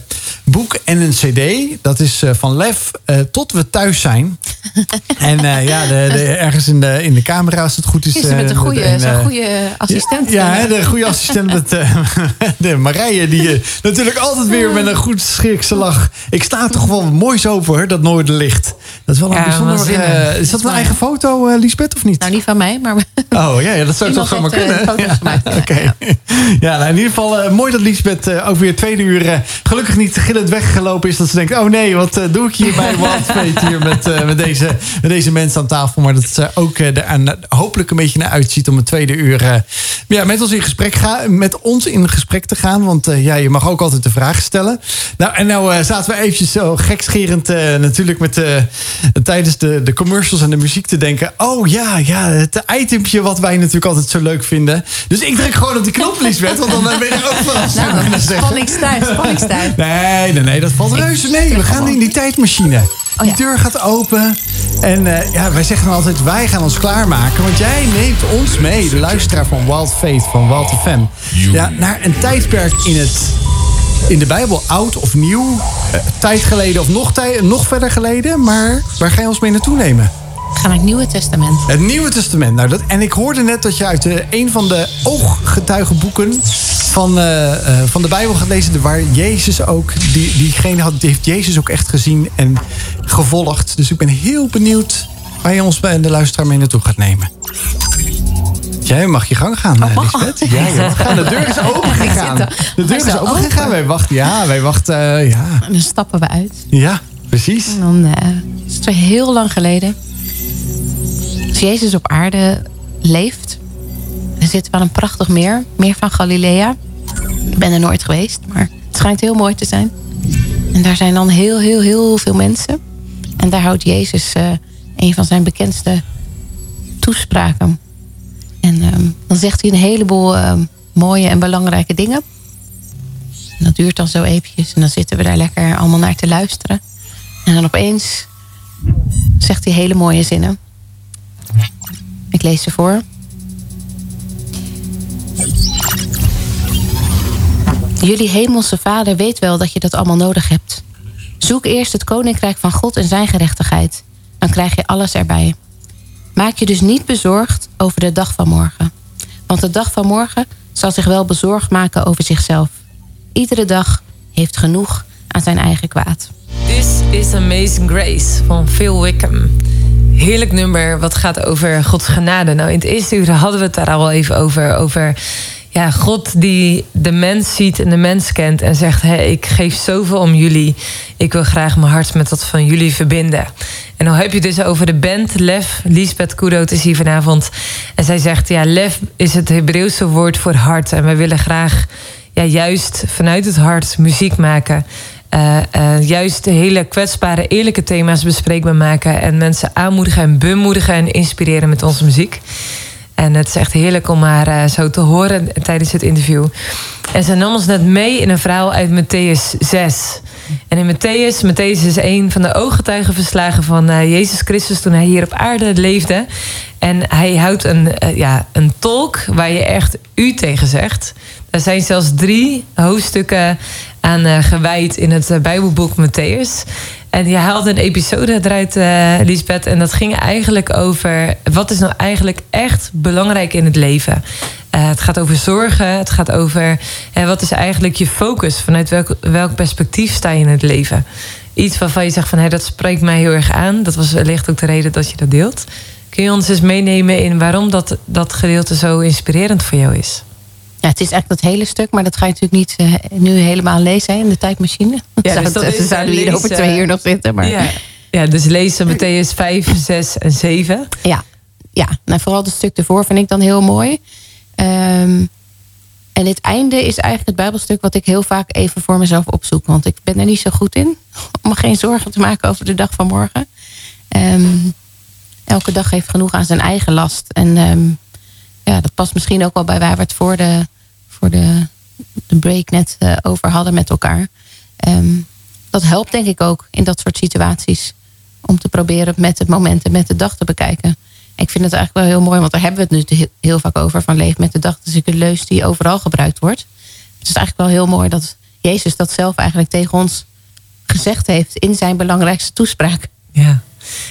boek en een cd. Dat is eh, van Lef eh, tot we thuis zijn. en eh, ja, de, de- ergens in de, in de camera, als het goed is... Is met een eh, goede, en, eh, goede assistent? ja, de goede assistent met eh, de Marije. Die eh, natuurlijk altijd weer met een goed schrikse lach. Ik sta toch wel mooi zo voor dat noorderlicht. Dat is wel een Ja, bijzonder... waanzinnig. eh, is dat een eigen foto, eh Lisbeth, of niet? Nou, niet van mij, maar Oh ja, ja dat zou toch zomaar eh, kunnen. ja. Oké. Ja, nou, in ieder geval eh, mooi dat Lisbeth eh, ook weer tweede uur eh, gelukkig niet gillend weggelopen is. Dat ze denkt, oh nee, wat eh, doe ik hier bij Wild Fate hier met, eh, met, deze, met deze mensen aan tafel. Maar dat ze ook eh, er hopelijk een beetje naar uitziet om het tweede uur eh, ja, met ons in gesprek gaan, met ons in gesprek te gaan. Want eh, ja, je mag ook altijd de vraag stellen. Nou, en nou eh, zaten we eventjes zo gekscherend eh, natuurlijk met eh, tijdens de, de commercials en de muziek te denken. Oh ja, ja, het itempje wat wij natuurlijk altijd zo leuk vinden. Dus ik druk gewoon op die knop, Lisbeth, want dan ben je er ook van. zou ik nou, spanningstuig. Nee, nee, nee, dat valt reuze mee. We gaan in die tijdmachine. Die ja. deur gaat open. En eh, ja, wij zeggen dan altijd, wij gaan ons klaarmaken. Want jij neemt ons mee, de luisteraar van Wild Fate, van Wild FM. Ja, naar een tijdperk in het... In de Bijbel, oud of nieuw, eh, tijd geleden of nog, tij- nog verder geleden. Maar waar ga je ons mee naartoe nemen? We gaan naar het Nieuwe Testament. Het Nieuwe Testament. Nou, dat, en ik hoorde net dat je uit eh, een van de ooggetuigenboeken van, eh, eh, van de Bijbel gaat lezen. Waar Jezus ook, die, diegene had, die heeft Jezus ook echt gezien en gevolgd. Dus ik ben heel benieuwd waar je ons bij de luisteraar mee naartoe gaat nemen. Jij mag je gang gaan, eh, Lisbeth. Ja, je mag gaan. De deur is open gegaan. De deur is is al open open. gegaan. Wij wachten, ja, wij wachten, eh, ja. En dan stappen we uit. Ja, precies. En dan eh, is het weer heel lang geleden. Als Jezus op aarde leeft. Er zit wel een prachtig meer. Meer van Galilea. Ik ben er nooit geweest. Maar het schijnt heel mooi te zijn. En daar zijn dan heel, heel, heel veel mensen. En daar houdt Jezus eh, een van zijn bekendste toespraken. En ehm, dan zegt hij een heleboel ehm, mooie en belangrijke dingen. En dat duurt dan zo eventjes. En dan zitten we daar lekker allemaal naar te luisteren. En dan opeens zegt hij hele mooie zinnen. Ik lees ze voor. Jullie hemelse vader weet wel dat je dat allemaal nodig hebt. Zoek eerst het koninkrijk van God en zijn gerechtigheid. Dan krijg je alles erbij. Maak je dus niet bezorgd over de dag van morgen. Want de dag van morgen zal zich wel bezorgd maken over zichzelf. Iedere dag heeft genoeg aan zijn eigen kwaad. This is Amazing Grace van Phil Wickham. Heerlijk nummer wat gaat over Gods genade. Nou, in het eerste uur hadden we het daar al even over. Over ja, God die de mens ziet en de mens kent en zegt: hey, Ik geef zoveel om jullie. Ik wil graag mijn hart met dat van jullie verbinden. En dan heb je dus over de band Lef. Lisbeth Koedoot is hier vanavond. En zij zegt: Ja, Lef is het Hebreeuwse woord voor hart. En wij willen graag ja, juist vanuit het hart muziek maken. Eh, eh, juist hele kwetsbare, eerlijke thema's bespreekbaar maken. En mensen aanmoedigen en bemoedigen en inspireren met onze muziek. En het is echt heerlijk om haar eh, zo te horen tijdens het interview. En ze nam ons net mee in een verhaal uit Matthäus 6. En in Matthäus, Matthäus is een van de ooggetuigenverslagen van eh, Jezus Christus toen hij hier op aarde leefde. En hij houdt een, eh, ja, een tolk waar je echt u tegen zegt. Er zijn zelfs drie hoofdstukken aan eh, gewijd in het eh, Bijbelboek Matthäus. En je haalde een episode eruit, Lisbeth. En dat ging eigenlijk over wat is nou eigenlijk echt belangrijk in het leven. Het gaat over zorgen. Het gaat over wat is eigenlijk je focus. Vanuit welk, welk perspectief sta je in het leven. Iets waarvan je zegt van hé, dat spreekt mij heel erg aan. Dat was wellicht ook de reden dat je dat deelt. Kun je ons eens meenemen in waarom dat, dat gedeelte zo inspirerend voor jou is? Ja, het is echt dat hele stuk, maar dat ga je natuurlijk niet eh, nu helemaal lezen hè, in de tijdmachine. dus Zou- dat is, ze zouden eh, hier over twee uur nog zitten. Maar Ja. ja, dus lezen Matthäus 5, 6 en 7. Ja, ja. Nou, vooral het stuk ervoor vind ik dan heel mooi. Ehm, en het einde is eigenlijk het Bijbelstuk wat ik heel vaak even voor mezelf opzoek. Want ik ben er niet zo goed in om me geen zorgen te maken over de dag van morgen. Ehm, elke dag heeft genoeg aan zijn eigen last. En ehm, ja, dat past misschien ook wel bij waar we het voor de, voor de, de break net eh, over hadden met elkaar. Ehm, dat helpt denk ik ook in dat soort situaties. Om te proberen met het moment en met de dag te bekijken. Ik vind het eigenlijk wel heel mooi, want daar hebben we het nu heel, heel vaak over. Van leef met de dag. Dat is een leus die overal gebruikt wordt. Het is eigenlijk wel heel mooi dat Jezus dat zelf eigenlijk tegen ons gezegd heeft in zijn belangrijkste toespraak. Ja.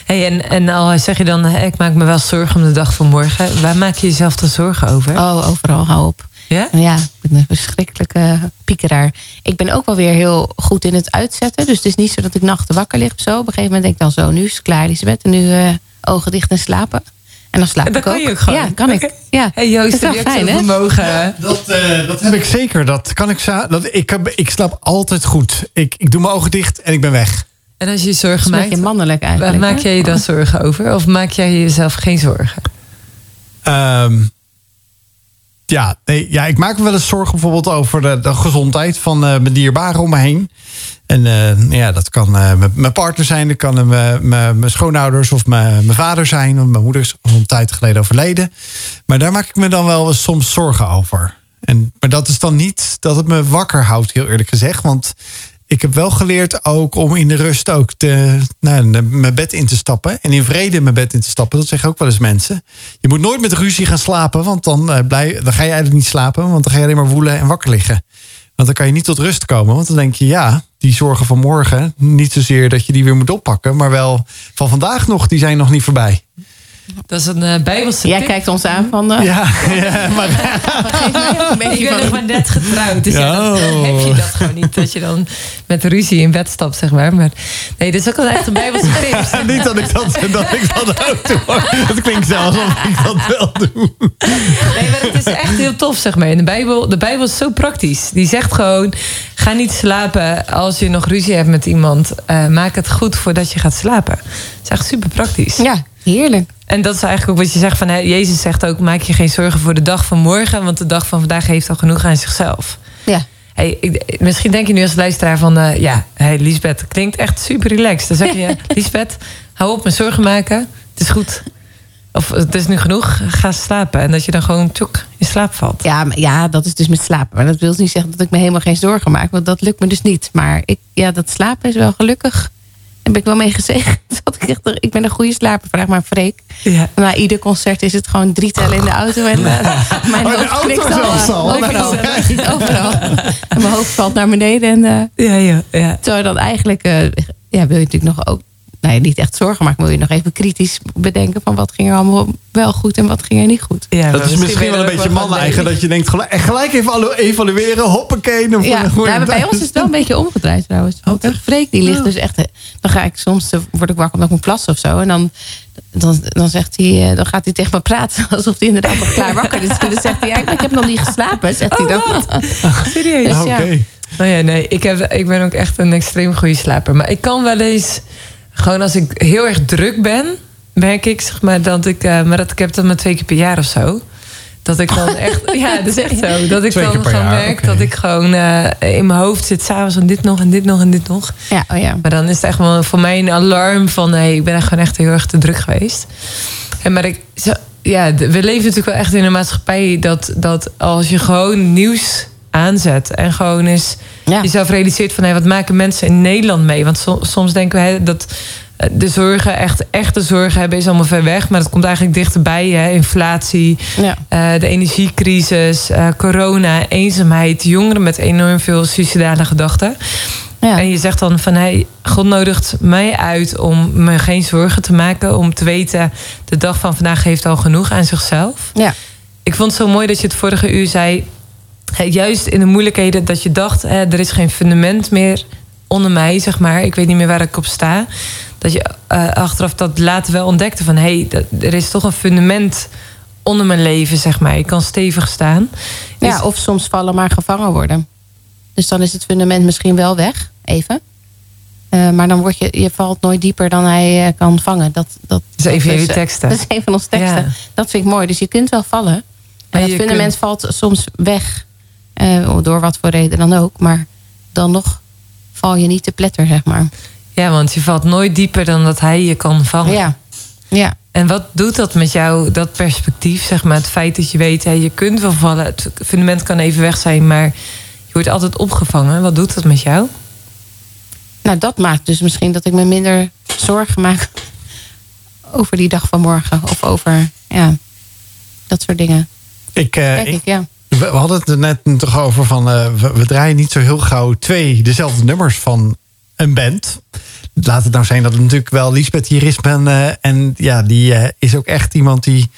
Hey, en, en al zeg je dan, ik maak me wel zorgen om de dag van morgen. Waar maak je jezelf dan zorgen over? Oh, overal, hou op. Ja? Ja, ik ben een verschrikkelijke piekeraar. Ik ben ook wel weer heel goed in het uitzetten. Dus het is niet zo dat ik nachten wakker lig of zo. Op een gegeven moment denk ik dan zo, nu is het klaar, Elisabeth. En nu eh, ogen dicht en slapen. En dan slaap Dat ik kan ook. je ook gewoon. Ja, kan ik. Ja. Hey Joost, Dat is heb je vermogen? Dat, eh, dat heb ik zeker. Dat kan ik dat, ik, heb- ik slaap altijd goed. Ik, ik doe mijn ogen dicht en ik ben weg. En als je je zorgen maakt, mannelijk waar eigenlijk. maak jij je dan zorgen over? Of maak jij jezelf geen zorgen? Ehm, ja, nee, ja, ik maak me wel eens zorgen bijvoorbeeld over de, gezondheid van eh, mijn dierbaren om me heen. En eh, ja, dat kan eh, mijn- partner zijn, dat kan mijn- schoonouders of mijn vader zijn. Want mijn moeder is al een tijd geleden overleden. Maar daar maak ik me dan wel soms zorgen over. En, maar dat is dan niet dat het me wakker houdt, heel eerlijk gezegd. Want ik heb wel geleerd ook om in de rust ook te, nou, mijn bed in te stappen. En in vrede mijn bed in te stappen. Dat zeggen ook wel eens mensen. Je moet nooit met ruzie gaan slapen. Want dan, eh, dan ga je eigenlijk niet slapen. Want dan ga je alleen maar woelen en wakker liggen. Want dan kan je niet tot rust komen. Want dan denk je, ja, die zorgen van morgen. Niet zozeer dat je die weer moet oppakken. Maar wel van vandaag nog, die zijn nog niet voorbij. Dat is een eh, bijbelse Jij tip. kijkt ons aan van... eh, Ja, ja maar Ik beetje ben nog van... maar net getrouwd. Dus ja, dan Oh. heb je dat gewoon niet. Dat je dan met ruzie in bed stapt, zeg maar. maar nee, dat is ook wel echt een bijbelse tip. niet dat ik dat, dat, ik dat ook doe. hoor. Het klinkt zelfs alsof ik dat wel doe. Nee, maar het is echt heel tof, zeg maar. In de Bijbel, de Bijbel is zo praktisch. Die zegt gewoon, ga niet slapen als je nog ruzie hebt met iemand. Eh, maak het goed voordat je gaat slapen. Het is echt super praktisch. Ja, heerlijk. En dat is eigenlijk ook wat je zegt van... Hè, Jezus zegt ook, maak je geen zorgen voor de dag van morgen... want de dag van vandaag heeft al genoeg aan zichzelf. Ja. Hey, ik- misschien denk je nu als luisteraar van... eh, ja, hey, Lisbeth, klinkt echt super relaxed. Dan zeg je, Lisbeth, hou op met zorgen maken. Het is goed. Of het is nu genoeg, ga slapen. En dat je dan gewoon tjoek in slaap valt. Ja, maar ja, dat is dus met slapen. Maar dat wil dus niet zeggen dat ik me helemaal geen zorgen maak. Want dat lukt me dus niet. Maar ik, ja, dat slapen is wel gelukkig. Ben ik wel mee gezegd. Dat ik, echt, ik ben een goede slaper. Vraag maar Freek. Ja. Na ieder concert is het gewoon drie tellen in de auto. En uh, mijn Oh, hoofd knikt al. eh, Overal. overal. En mijn hoofd valt naar beneden. En, eh, Ja, ja, ja. terwijl dan eigenlijk... eh, ja, wil je natuurlijk nog ook nou ja, niet echt zorgen, maar ik wil je nog even kritisch bedenken van wat ging er allemaal wel goed en wat ging er niet goed. Ja, Dat is misschien wel een beetje man-eigen. Dat je denkt, gelijk, en gelijk even evalueren. Hoppakee. dan Ja, voor- nou, bij ons is het wel een beetje omgedraaid trouwens. Want Freek die ligt dus echt... Dan ga ik soms, eh, word ik wakker omdat ik moet plassen of zo. En dan, dan, dan, zegt hij, eh, dan gaat hij tegen me praten alsof hij inderdaad nog klaar wakker is. En dan zegt hij, ja, ik heb nog niet geslapen, zegt hij dan. Serieus? Dus ja. Oké. Oh ja, nee, ik, heb, ik ben ook echt een extreem goede slaper. Maar ik kan wel eens, gewoon als ik heel erg druk ben, merk ik, zeg maar, dat ik, eh, maar dat ik heb dat maar twee keer per jaar of zo. Dat ik dan echt, ja, dat is echt zo. Dat ik Twee dan gewoon jaar, merk dat ik gewoon eh, in mijn hoofd zit, s'avonds en dit nog en dit nog en dit nog. Ja, oh ja. Maar dan is het echt wel voor mij een alarm van... nee, ik ben echt gewoon echt heel erg te druk geweest. En maar ik, zo, ja, we leven natuurlijk wel echt in een maatschappij... dat, dat als je gewoon nieuws aanzet en gewoon eens Ja. jezelf realiseert van... Hey, wat maken mensen in Nederland mee? Want so- soms denken we hè, dat eh, de zorgen, echt echte zorgen hebben... is allemaal ver weg, maar dat komt eigenlijk dichterbij. Hè? Inflatie, Ja. eh, de energiecrisis, eh, corona, eenzaamheid... jongeren met enorm veel suicidale gedachten... Ja. En je zegt dan van, hey, God nodigt mij uit om me geen zorgen te maken. Om te weten, de dag van vandaag heeft al genoeg aan zichzelf. ja. Ik vond het zo mooi dat je het vorige uur zei. Juist in de moeilijkheden dat je dacht, hè, er is geen fundament meer onder mij, zeg maar. Ik weet niet meer waar ik op sta. Dat je eh, achteraf dat later wel ontdekte van, hé, hey, er is toch een fundament onder mijn leven, zeg maar. Ik kan stevig staan. Ja, of soms vallen maar gevangen worden. Dus dan is het fundament misschien wel weg, even. Eh, maar dan word je, je valt nooit dieper dan hij eh, kan vangen. Dat, dat, Dat is een van jullie teksten. Dat is een van onze teksten. Ja. Dat vind ik mooi. Dus je kunt wel vallen. Maar En het fundament kunt- valt soms weg. Eh, door wat voor reden dan ook. Maar dan nog val je niet te pletter, zeg maar. Ja, want je valt nooit dieper dan dat hij je kan vangen. Ja, ja. En wat doet dat met jou, dat perspectief, zeg maar? Het feit dat je weet, hè, je kunt wel vallen. Het fundament kan even weg zijn, maar je wordt altijd opgevangen. Wat doet dat met jou? Nou, dat maakt dus misschien dat ik me minder zorgen maak over die dag van morgen. Of over, ja, dat soort dingen. Ik, eh, Denk ik- ik, ja. We, hadden het er net toch over van... eh, we, draaien niet zo heel gauw twee dezelfde nummers van een band. Laat het nou zijn dat het natuurlijk wel Lisbeth hier is. En, eh, en ja, die eh, is ook echt iemand die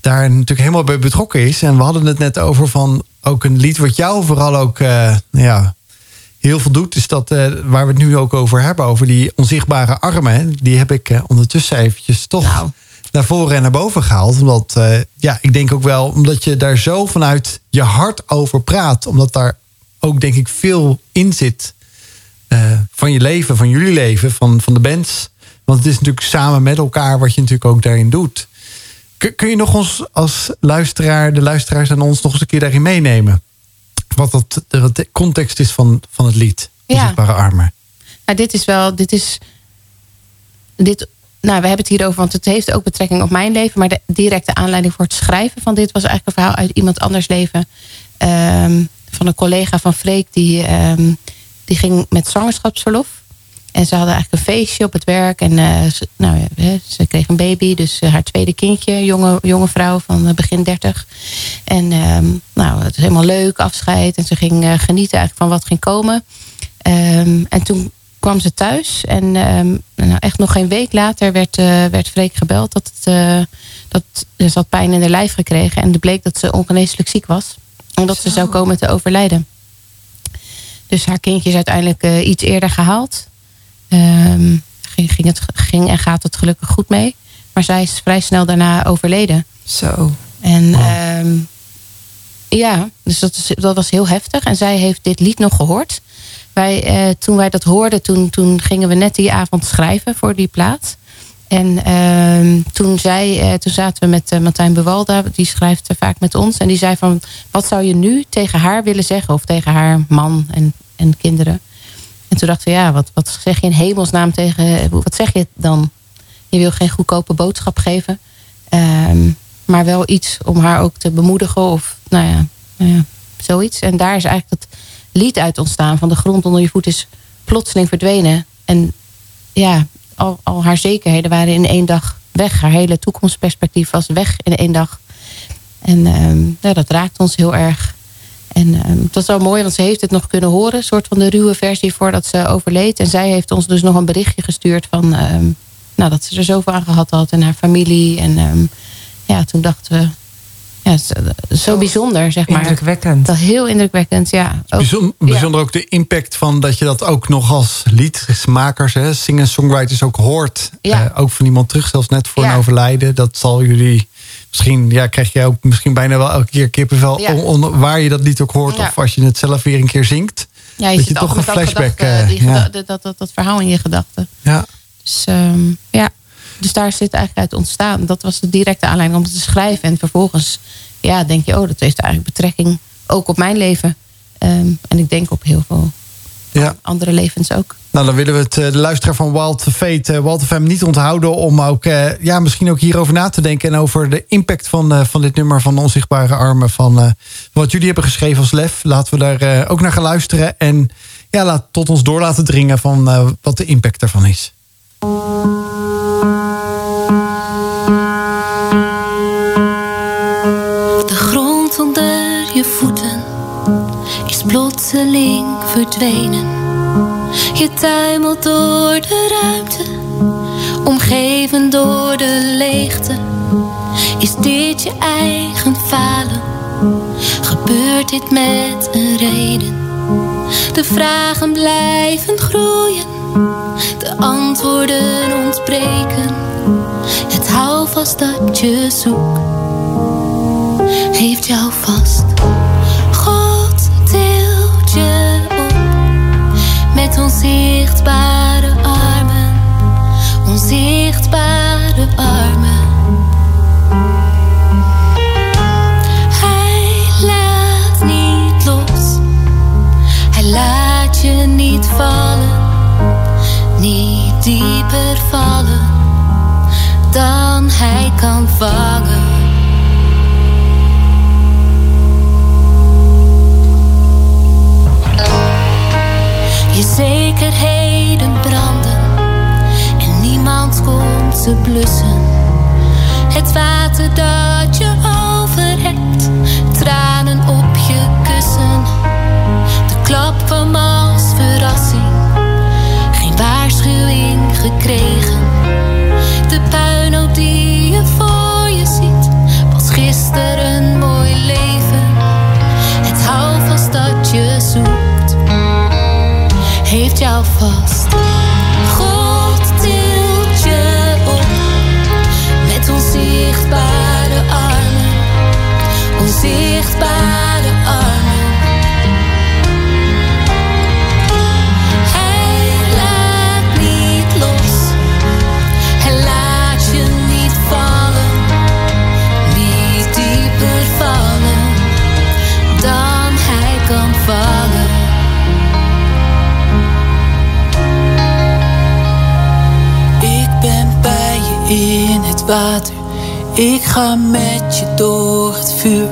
daar natuurlijk helemaal bij betrokken is. En we hadden het net over van ook een lied wat jou vooral ook ja, heel veel doet. Is dat waar we het nu ook over hebben. Over die onzichtbare armen. Die heb ik ondertussen eventjes toch Nou. Naar voren en naar boven gehaald. Omdat, eh, ja, ik denk ook wel, omdat je daar zo vanuit je hart over praat. Omdat daar ook, denk ik, veel in zit. eh, van je leven, van jullie leven, van, van de bands. Want het is natuurlijk samen met elkaar wat je natuurlijk ook daarin doet. Kun, kun je nog ons als luisteraar, de luisteraars aan ons nog eens een keer daarin meenemen? Wat, dat, wat de context is van, van het lied. Ja. Onzichtbare armen. Nou, dit is wel, dit is, dit, nou, we hebben het hierover, want het heeft ook betrekking op mijn leven. Maar de directe aanleiding voor het schrijven van dit was eigenlijk een verhaal uit iemand anders leven. Ehm, van een collega van Freek, die, ehm, die ging met zwangerschapsverlof. En ze hadden eigenlijk een feestje op het werk. En eh, ze, nou, ze kreeg een baby, dus eh, haar tweede kindje, jonge, jonge vrouw van eh, begin 30. En ehm, nou, het is helemaal leuk, afscheid. En ze ging genieten eigenlijk van wat ging komen. En toen kwam ze thuis. En ehm, nou, echt nog geen week later werd, eh, werd Freek gebeld. Dat, het, eh, dat ze had pijn in haar lijf gekregen. En het bleek dat ze ongeneeslijk ziek was. Omdat ze zou komen te overlijden. Dus haar kindje is uiteindelijk eh, iets eerder gehaald. Ehm, ging, ging, het, ging en gaat het gelukkig goed mee. Maar zij is vrij snel daarna overleden. Zo. En ehm, ja, dus dat, is, dat was heel heftig. En zij heeft dit lied nog gehoord. Wij, eh, toen wij dat hoorden, toen, toen gingen we net die avond schrijven voor die plaat. En ehm, toen, zei, eh, toen zaten we met eh, Martijn Bewalda, die schrijft vaak met ons. En die zei van, wat zou je nu tegen haar willen zeggen? Of tegen haar man en, en kinderen. En toen dachten we, ja, wat, wat zeg je in hemelsnaam tegen... Wat zeg je dan? Je wil geen goedkope boodschap geven. Ehm, maar wel iets om haar ook te bemoedigen. Of nou ja, nou ja, zoiets. En daar is eigenlijk dat lied uit ontstaan. Van de grond onder je voet is plotseling verdwenen. En ja, al, al haar zekerheden waren in één dag weg. Haar hele toekomstperspectief was weg in één dag. En ehm, ja, dat raakt ons heel erg. En ehm, het was wel mooi, want ze heeft het nog kunnen horen. Een soort van de ruwe versie voordat ze overleed. En zij heeft ons dus nog een berichtje gestuurd van... ehm, nou, dat ze er zoveel aan gehad had en haar familie. En ja, toen dachten we... Ja, zo, zo bijzonder, zeg maar. Indrukwekkend. Dat heel indrukwekkend, ja. Ook- Bijzonder, ja. ook de impact van dat je dat ook nog als liedmakers, hè, singer-songwriters ook hoort. Ja. Eh, ook van iemand terug, zelfs net voor Ja. een overlijden. Dat zal jullie misschien, ja, krijg je ook misschien bijna wel elke keer kippenvel. Ja. om- om- waar je dat lied ook hoort. Ja. Of als je het zelf weer een keer zingt. Ja, je dat je toch een dat flashback, gedachte, eh, die ja. geda- dat, dat, dat verhaal in je gedachten. Ja. Dus ehm, ja, dus daar zit eigenlijk uit ontstaan. Dat was de directe aanleiding om het te schrijven. En vervolgens ja, denk je, oh, dat heeft eigenlijk betrekking ook op mijn leven. Ehm, en ik denk op heel veel ja. andere levens ook. Nou, dan willen we het, eh, de luisteraar van Wild Fate, eh, Wild FM, niet onthouden om ook, eh, ja, misschien ook hierover na te denken. En over de impact van, van dit nummer van Onzichtbare Armen. Van wat jullie hebben geschreven als lef. Laten we daar ook naar gaan luisteren. En ja, laat tot ons door laten dringen van wat de impact daarvan is. Plotseling verdwenen. Je tuimelt door de ruimte, omgeven door de leegte. Is dit je eigen falen? Gebeurt dit met een reden? De vragen blijven groeien, de antwoorden ontbreken. Het houvast dat je zoekt heeft jou vast. Onzichtbare armen, onzichtbare armen. Hij laat niet los, hij laat je niet vallen, niet dieper vallen dan hij kan vangen. Zekerheden branden en niemand komt ze blussen. Het water dat je over hebt, tranen op je kussen. De klap kwam als verrassing, geen waarschuwing gekregen. De puinhoop die je voor je ziet, was gisteren een mooi leven. Het houvast dat je zoekt heeft jou vast. Ga met je door het vuur.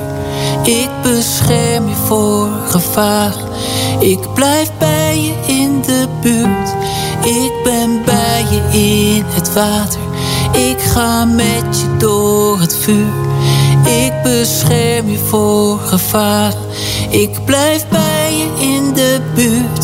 Ik bescherm je voor gevaar. Ik blijf bij je in de buurt. Ik ben bij je in het water. Ik ga met je door het vuur. Ik bescherm je voor gevaar. Ik blijf bij je in de buurt.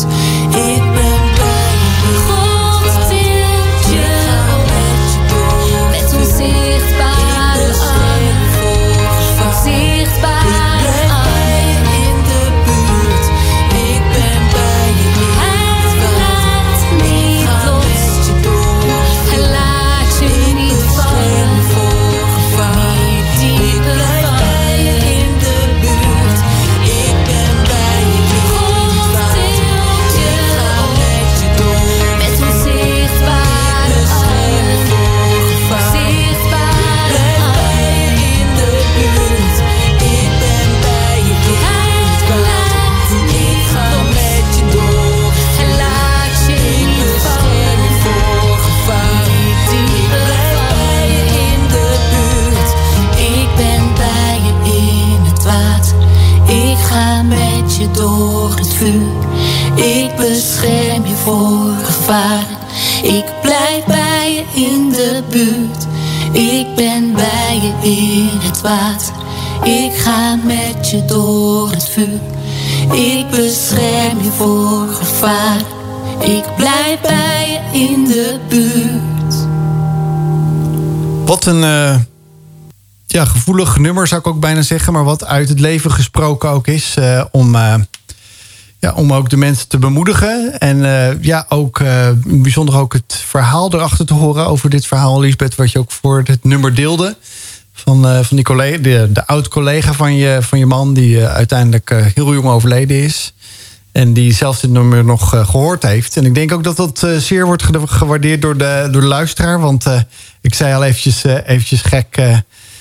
Water. Ik ga met je door het vuur. Ik bescherm je voor gevaar. Ik blijf bij je in de buurt. Wat een uh, ja, gevoelig nummer zou ik ook bijna zeggen. Maar wat uit het leven gesproken ook is. Uh, om, uh, ja, om ook de mensen te bemoedigen. En ja, ook bijzonder ook het verhaal erachter te horen over dit verhaal, Lisbeth. Wat je ook voor het nummer deelde. Van, van die collega, de, de oud-collega van je, van je man. Die uiteindelijk heel jong overleden is. En die zelfs dit nummer nog gehoord heeft. En ik denk ook dat dat zeer wordt gewaardeerd door de, door de luisteraar. Want ik zei al eventjes, eventjes gek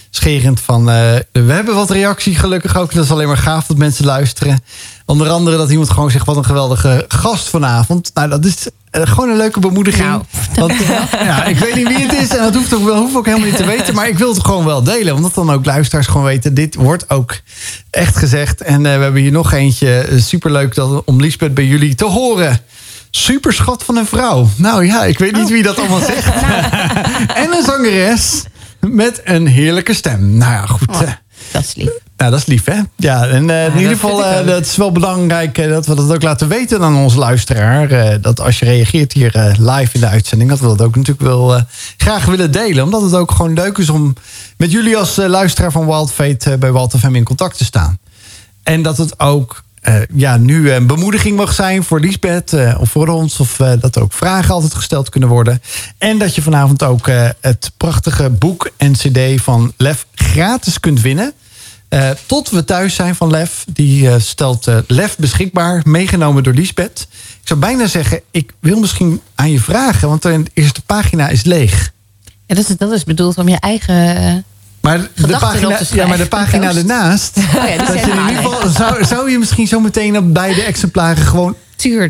scherend van... we hebben wat reactie gelukkig ook. Dat is alleen maar gaaf dat mensen luisteren. Onder andere dat iemand gewoon zegt... wat een geweldige gast vanavond. Nou, dat is gewoon een leuke bemoediging. Nou, want, ja, ik weet niet wie het is. En dat hoeft ook, wel, hoeft ook helemaal niet te weten. Maar ik wil het gewoon wel delen. Omdat dan ook luisteraars gewoon weten... dit wordt ook echt gezegd. En we hebben hier nog eentje. Superleuk dat, om Liesbeth bij jullie te horen. Super schat van een vrouw. Nou ja, ik weet niet wie dat allemaal zegt. en een zangeres met een heerlijke stem. Nou ja, goed. Oh, dat is lief. Nou, dat is lief, hè? Ja, en uh, in ieder geval, uh, dat is wel belangrijk uh, dat we dat ook laten weten aan onze luisteraar. dat als je reageert hier live in de uitzending, dat we dat ook natuurlijk wel graag willen delen. Omdat het ook gewoon leuk is om met jullie als luisteraar van Wild Fate bij Wild FM in contact te staan. En dat het ook ja, nu een bemoediging mag zijn voor Liesbeth of voor ons. Of dat er ook vragen altijd gesteld kunnen worden. En dat je vanavond ook het prachtige boek en cd van Lef gratis kunt winnen. Uh, tot we thuis zijn van Lef. Die uh, stelt uh, Lef beschikbaar, meegenomen door Liesbeth. Ik zou bijna zeggen, ik wil misschien aan je vragen... want de eerste pagina is leeg. Ja, dat is, dat is bedoeld om je eigen... Maar de, pagina, ja, maar de pagina ernaast... Oh ja, dat je in ieder geval, zou, zou je misschien zo meteen op beide exemplaren... gewoon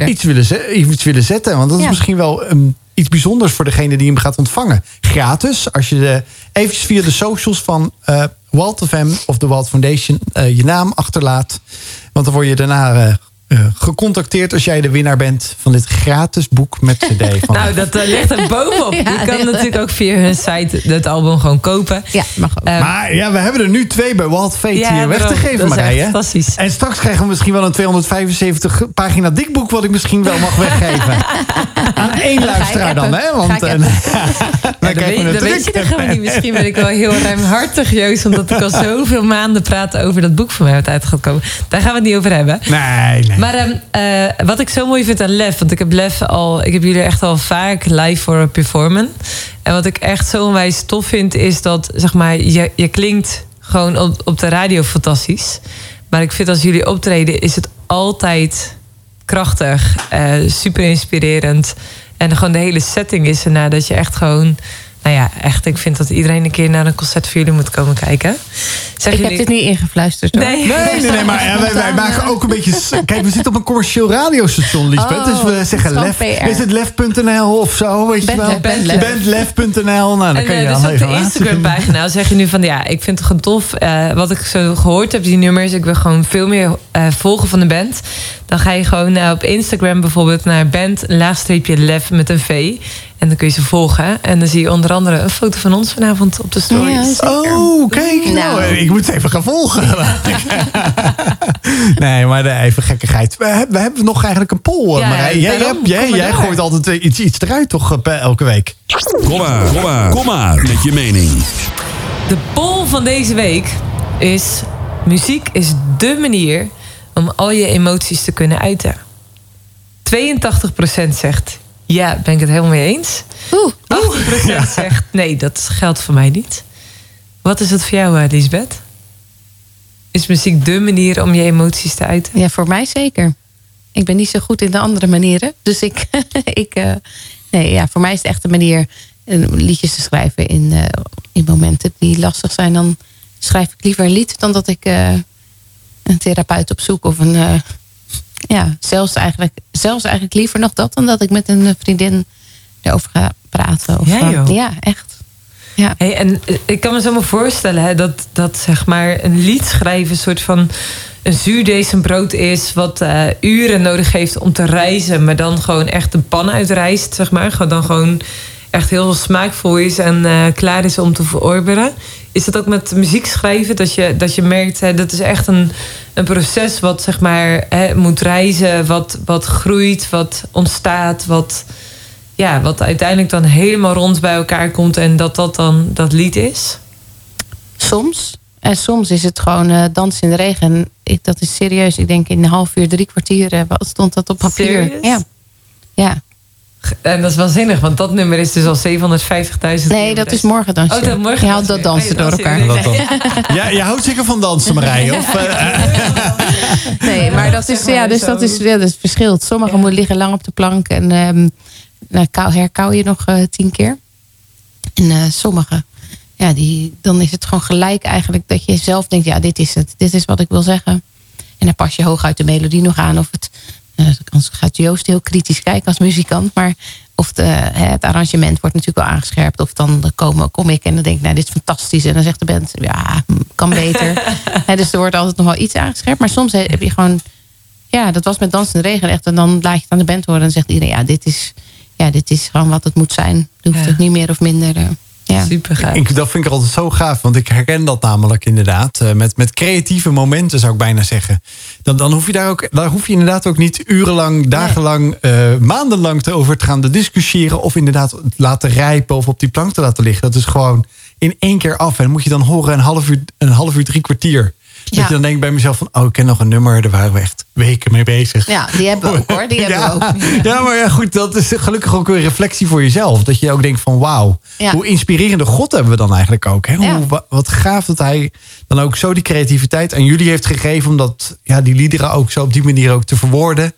Iets, willen, iets willen zetten? Want dat is misschien wel... Um, iets bijzonders voor degene die hem gaat ontvangen. Gratis, als je de, eventjes via de socials van Walt of of de Walt Foundation uh, je naam achterlaat. Want dan word je daarna uh, uh, gecontacteerd als jij de winnaar bent van dit gratis boek met CD. Van nou, dat uh, ligt er bovenop. ja, je kan natuurlijk ook via hun site het album gewoon kopen. Ja, mag ook. Um, maar ja, we hebben er nu twee bij Walt Fate ja, hier weg te geven, Marije. Fantastisch. En straks krijgen we misschien wel een 275 pagina dik boek... wat ik misschien wel mag weggeven. Aan één luisteraar dan, hè? Want uh, dan weet, we weet je dat niet. Misschien ben ik wel heel ruimhartig, Joost... omdat ik al zoveel maanden praat over dat boek van mij wat uit gaat komen. Daar gaan we het niet over hebben. Nee, nee. Maar um, uh, wat ik zo mooi vind aan Lef, want ik heb Lef al, ik heb jullie echt al vaak live voor performen. En wat ik echt zo onwijs tof vind, is dat zeg maar, je, je klinkt gewoon op, op de radio fantastisch. Maar ik vind als jullie optreden, is het altijd krachtig, uh, super inspirerend. En gewoon de hele setting is erna dat je echt gewoon nou ja, echt, ik vind dat iedereen een keer naar een concert voor jullie moet komen kijken. Zeg ik jullie... heb dit niet ingefluisterd hoor. Nee, nee, nee, nee maar ja, wij, wij, maken ook een beetje... Kijk, we zitten op een commercieel radiostation, Lisbeth. Oh, dus we zeggen lef. Is het lef.nl of zo, weet je wel? Bandlef.nl. Nou, dan en, kan je uh, dus op de Instagram-pagina zeg je nu van... Ja, ik vind het gewoon tof. Uh, wat ik zo gehoord heb, die nummers. Ik wil gewoon veel meer uh, volgen van de band. Dan ga je gewoon uh, op Instagram bijvoorbeeld naar band laagstreepje lef met een V. En dan kun je ze volgen. En dan zie je onder andere een foto van ons vanavond op de stories. Ja, oh, kijk. Nou. nou. ik moet even gaan volgen. nee, maar even gekkigheid. We, hebben, we hebben nog eigenlijk een poll. Ja, maar jij, daarom, jij, jij, gooit altijd iets, iets eruit toch elke week? Kom maar, kom maar, kom maar met je mening. De poll van deze week is... Muziek is dé manier om al je emoties te kunnen uiten. 82% zegt ja, ben ik het helemaal mee eens. Oeh, 80% ja. zegt nee, dat geldt voor mij niet. Wat is het voor jou, eh, Lisbeth? Is muziek dé manier om je emoties te uiten? Ja, voor mij zeker. Ik ben niet zo goed in de andere manieren. Dus ik, ik uh, nee, ja, voor mij is het echt een manier liedjes te schrijven in, uh, in momenten die lastig zijn. Dan schrijf ik liever een lied dan dat ik uh, een therapeut op zoek of een ja, zelfs eigenlijk, zelfs eigenlijk liever nog dat dan dat ik met een vriendin erover ga praten. Of, ja, ja, echt. Ja. Hey, en eh, ik kan me zo maar voorstellen hè, dat, dat zeg maar een lied schrijven een soort van een zuurdesembrood is, wat uh, uren nodig heeft om te reizen, maar dan gewoon echt de pan uitreist, zeg maar. Dan gewoon echt heel smaakvol is en eh, klaar is om te verorberen. Is dat ook met muziek schrijven? Dat je, dat je merkt, hè, dat is echt een, een proces wat zeg maar hè, moet reizen, wat, wat groeit, wat ontstaat, wat, ja, wat uiteindelijk dan helemaal rond bij elkaar komt en dat dat dan dat lied is? Soms. En soms is het gewoon eh dans in de regen. Ik, dat is serieus. Ik denk in een half uur, drie kwartier eh, wat stond dat op papier. Ja. ja. En dat is waanzinnig, want dat nummer is dus al 750.000. Nee, dat is morgen dan. Oh, dat morgen Je haalt dat dansen door elkaar. Ja, je houdt zeker van dansen, Marije? Of, eh, Nee, maar dat is, ja, dus dat is, ja, dat verschilt. Sommigen moeten liggen lang op de plank en ehm nou, herkauw je nog eh, tien keer. En eh sommige, ja, die, dan is het gewoon gelijk eigenlijk dat je zelf denkt, ja, dit is het. Dit is wat ik wil zeggen. En dan pas je hooguit de melodie nog aan. Of het, eh, anders gaat Joost heel kritisch kijken als muzikant. Maar of de, het arrangement wordt natuurlijk wel aangescherpt. Of dan komen, kom ik en dan denk ik, nou, dit is fantastisch. En dan zegt de band, ja, hm, kan beter. Dus er wordt altijd nog wel iets aangescherpt. Maar soms heb je gewoon, ja, dat was met Dans in de Regen echt. En dan laat je het aan de band horen en dan zegt iedereen, ja, dit is, ja, dit is gewoon wat het moet zijn. Je hoeft Ja. het niet meer of minder. Ja. Super gaaf. ik, dat vind ik altijd zo gaaf, want ik herken dat namelijk inderdaad. eh, met, met creatieve momenten zou ik bijna zeggen. Dan, dan hoef je daar ook, daar hoef je inderdaad ook niet urenlang, dagenlang, eh, maandenlang te over te gaan te discussiëren. Of inderdaad laten rijpen of op die plank te laten liggen. Dat is gewoon in één keer af. En moet je dan horen een half uur, een half uur drie kwartier. Dat Ja. je dan denkt bij mezelf van, oh, ik ken nog een nummer. Daar waren we echt weken mee bezig. ja, die hebben we ook hoor. Die hebben ja, we ook. ja, maar ja, goed, dat is gelukkig ook een reflectie voor jezelf. Dat je ook denkt van wauw, Ja. hoe inspirerende God hebben we dan eigenlijk ook. Hè? Hoe, wat gaaf dat hij dan ook zo die creativiteit aan jullie heeft gegeven. Om dat, ja, die liederen ook zo op die manier ook te verwoorden.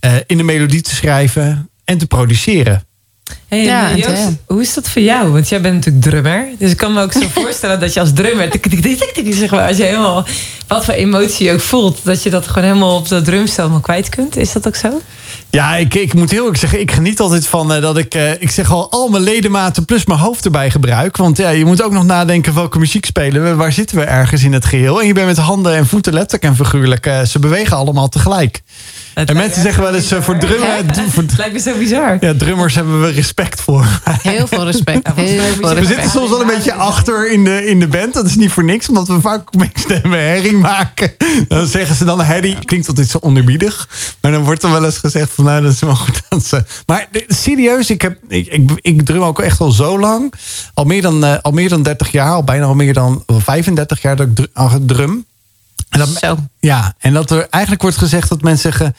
eh, in de melodie te schrijven en te produceren. Hey, Ja, Joost, hoe is dat voor jou? Want jij bent natuurlijk drummer. Dus ik kan me ook zo voorstellen dat je als drummer... tik, tik, tik, tik, tik, zeg maar, als je helemaal... Wat voor emotie je ook voelt... dat je dat gewoon helemaal op dat drumstel helemaal kwijt kunt. Is dat ook zo? Ja, ik, ik moet heel erg zeggen, ik geniet altijd van eh, dat ik, eh, ik zeg al, al mijn ledematen plus mijn hoofd erbij gebruik. Want ja, je moet ook nog nadenken welke muziek spelen we, waar zitten we ergens in het geheel. En je bent met handen en voeten letterlijk en figuurlijk, eh, ze bewegen allemaal tegelijk. Het En mensen me zeggen wel eens eh, voor drummer, voor, Het lijkt me zo bizar. ja, drummers hebben we respect voor. Heel veel respect. Heel veel We respect. zitten soms wel een beetje achter in de, in de band. Dat is niet voor niks, omdat we vaak meestemmen herring maken. Dan zeggen ze dan herrie. Klinkt altijd zo onderbiedig. Maar dan wordt er wel eens gezegd van nou, dat is wel goed dansen. Maar serieus, ik, heb, ik, ik, ik drum ook echt al zo lang. Al meer dan, eh, al meer dan 30 jaar, al bijna al meer dan 35 jaar dat ik al drum. En dat, Zo. Ja, en dat er eigenlijk wordt gezegd dat mensen zeggen...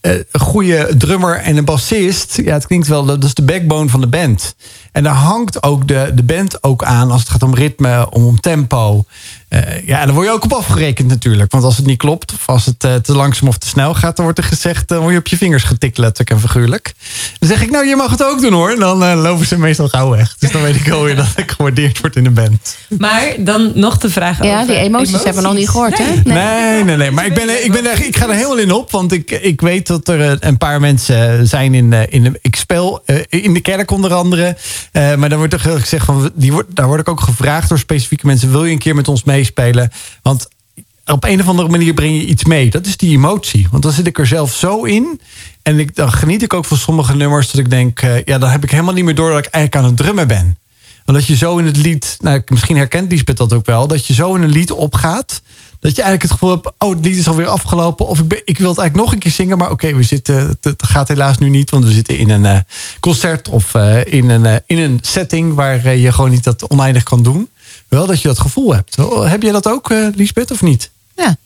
eh, een goede drummer en een bassist... ja, het klinkt wel, dat is de backbone van de band. En daar hangt ook de, de band ook aan... als het gaat om ritme, om, om tempo. Eh, ja, en daar word je ook op afgerekend natuurlijk. Want als het niet klopt, of als het eh, te langzaam of te snel gaat... dan wordt er gezegd, dan word je op je vingers getikt letterlijk en figuurlijk. Dan zeg ik, nou, je mag het ook doen hoor. En dan eh, lopen ze meestal gauw weg. Dus dan weet ik wel weer dat ik gewaardeerd word in de band. Maar dan nog de vraag Ja, over die emoties, hebben we nog niet gehoord, Nee. hè? Nee, nee, nee. Maar ik, ben, ik, ben ik ga er helemaal in op. Want ik, ik weet dat er eh, een paar mensen zijn in, eh, in de, ik speel eh, in de kerk onder andere. Eh, maar dan wordt er gezegd van, die wordt, daar word ik ook gevraagd door specifieke mensen. Wil je een keer met ons meespelen? Want op een of andere manier breng je iets mee. Dat is die emotie. Want dan zit ik er zelf zo in. En ik, dan geniet ik ook van sommige nummers. Dat ik denk, eh, ja, dan heb ik helemaal niet meer door dat ik eigenlijk aan het drummen ben. Omdat je zo in het lied, nou, misschien herkent Lisbeth dat ook wel, dat je zo in een lied opgaat. Dat je eigenlijk het gevoel hebt, oh, het lied is alweer afgelopen. Of ik, ben, ik wil het eigenlijk nog een keer zingen, maar oké, we zitten, het, gaat helaas nu niet. Want we zitten in een eh, concert of eh, in, een, eh, in een setting waar je gewoon niet dat oneindig kan doen. Wel dat je dat gevoel hebt. Heb jij dat ook, Lisbeth, of niet? Ja,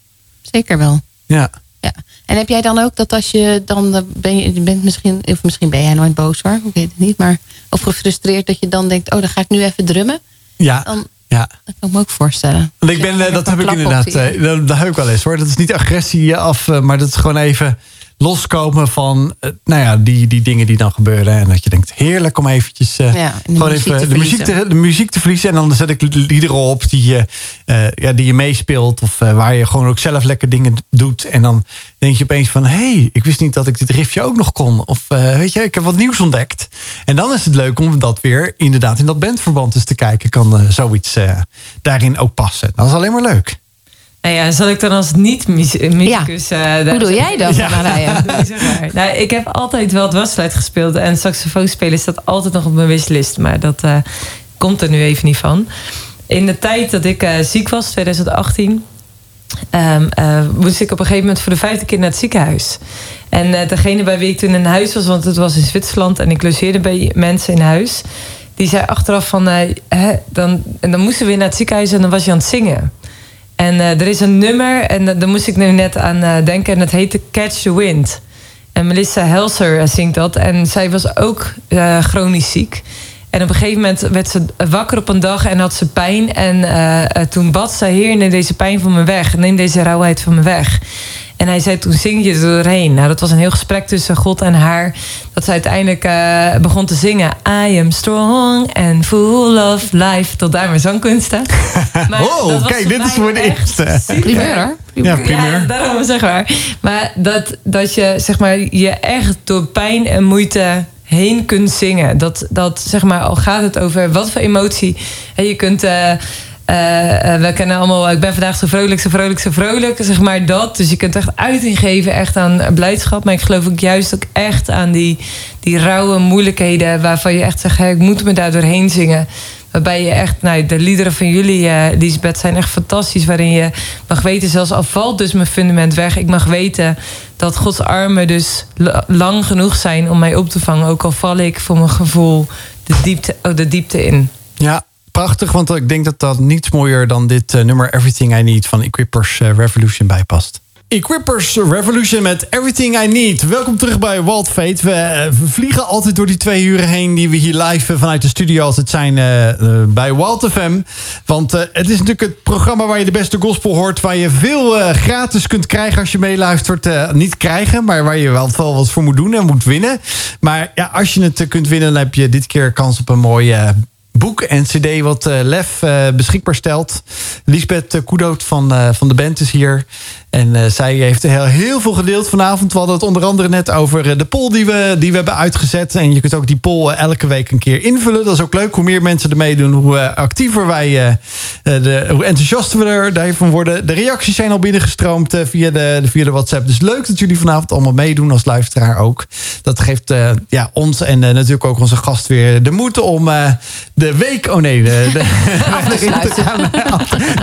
zeker wel. Ja. Ja. En heb jij dan ook dat als je dan ben je, je bent misschien, of misschien ben jij nooit boos hoor, ik weet het niet, maar of gefrustreerd dat je dan denkt, oh, dan ga ik nu even drummen. Ja. Dan, ja. dat kan ik me ook voorstellen. Want ik ben, eh, dat heb ik inderdaad, eh, dat, dat heb ik wel eens hoor. Dat is niet agressie af, eh, maar dat is gewoon even loskomen van, eh, nou ja, die, die dingen die dan gebeuren. En dat je denkt, heerlijk om eventjes eh, Ja, de gewoon muziek even de muziek, te, verliezen. de muziek te verliezen. En dan zet ik liederen op die je, eh, ja, die je meespeelt. Of waar je gewoon ook zelf lekker dingen doet. En dan denk je opeens van, hé, hey, ik wist niet dat ik dit riffje ook nog kon. Of weet je, ik heb wat nieuws ontdekt. En dan is het leuk om dat weer inderdaad in dat bandverband eens te kijken. Kan zoiets daarin ook passen. Dat is alleen maar leuk. Nou ja, zal ik dan als niet-muzikus... eh, daar- Hoe doe jij dat, Ja. Marije? Nou, ik heb altijd wel het wasluit gespeeld. En saxofoon spelen staat altijd nog op mijn wishlist. Maar dat eh, komt er nu even niet van. In de tijd dat ik eh, ziek was, 2018... ehm, eh, moest ik op een gegeven moment voor de vijfde keer naar het ziekenhuis. En eh, degene bij wie ik toen in huis was... want het was in Zwitserland en ik logeerde bij mensen in huis... die zei achteraf van... eh, hè, dan, en dan moesten we weer naar het ziekenhuis en dan was je aan het zingen... En eh, er is een nummer, en da- daar moest ik nu net aan eh, denken, en dat heette Catch the Wind. En Melissa Helser eh, zingt dat. En zij was ook eh, chronisch ziek. En op een gegeven moment werd ze wakker op een dag en had ze pijn. En eh, eh, toen bad zij, Heer, neem deze pijn van me weg. Neem deze rauwheid van me weg. En hij zei, toen zing je er doorheen. Nou, dat was een heel gesprek tussen God en haar. Dat ze uiteindelijk eh, begon te zingen. I am strong and full of life. Tot daar mijn zangkunsten. Maar Oh, dat was kijk, dit is voor de eerste. Primeur, hoor. Ja, primeur. Ja, daarom zeg maar. Maar dat, dat je zeg maar, je echt door pijn en moeite heen kunt zingen. Dat, dat zeg maar, al gaat het over wat voor emotie. En je kunt. eh, we kennen allemaal, ik ben vandaag zo vrolijk, zo vrolijk, zo vrolijk. Zeg maar dat. Dus je kunt echt uiting geven echt aan blijdschap. Maar ik geloof ook juist ook echt aan die, die rauwe moeilijkheden. Waarvan je echt zegt, ik moet me daar doorheen zingen. Waarbij je echt, nou, de liederen van jullie, eh Lisbeth, zijn echt fantastisch. Waarin je mag weten, zelfs al valt dus mijn fundament weg. Ik mag weten dat Gods armen dus la- lang genoeg zijn om mij op te vangen. Ook al val ik voor mijn gevoel de diepte, oh, de diepte in. Ja, prachtig. Want ik denk dat dat niets mooier dan dit eh, nummer Everything I Need van Equippers eh, Revolution bijpast. Equippers Revolution met Everything I Need. Welkom terug bij Walt Fate. We, eh, vliegen altijd door die twee uren heen die we hier live vanuit de studio altijd zijn bij Walt FM. Want het is natuurlijk het programma waar je de beste gospel hoort. Waar je veel gratis kunt krijgen als je meeluistert. Niet krijgen, maar waar je wel wel wat voor moet doen en moet winnen. Maar ja, als je het kunt winnen, dan heb je dit keer kans op een mooie boek en cd wat eh, Lef eh, beschikbaar stelt. Lisbeth uh, Koedoot van, eh, van de band is hier. En eh, zij heeft heel, heel veel gedeeld vanavond. We hadden het onder andere net over eh, de poll die we, die we hebben uitgezet. En je kunt ook die poll eh, elke week een keer invullen. Dat is ook leuk. Hoe meer mensen ermee doen, hoe actiever wij, de, hoe enthousiaster we er daarvan worden. De reacties zijn al binnengestroomd via, de, via de WhatsApp. Dus leuk dat jullie vanavond allemaal meedoen als luisteraar ook. Dat geeft ja, ons en natuurlijk ook onze gast weer de moed om de week... Oh nee, de, de,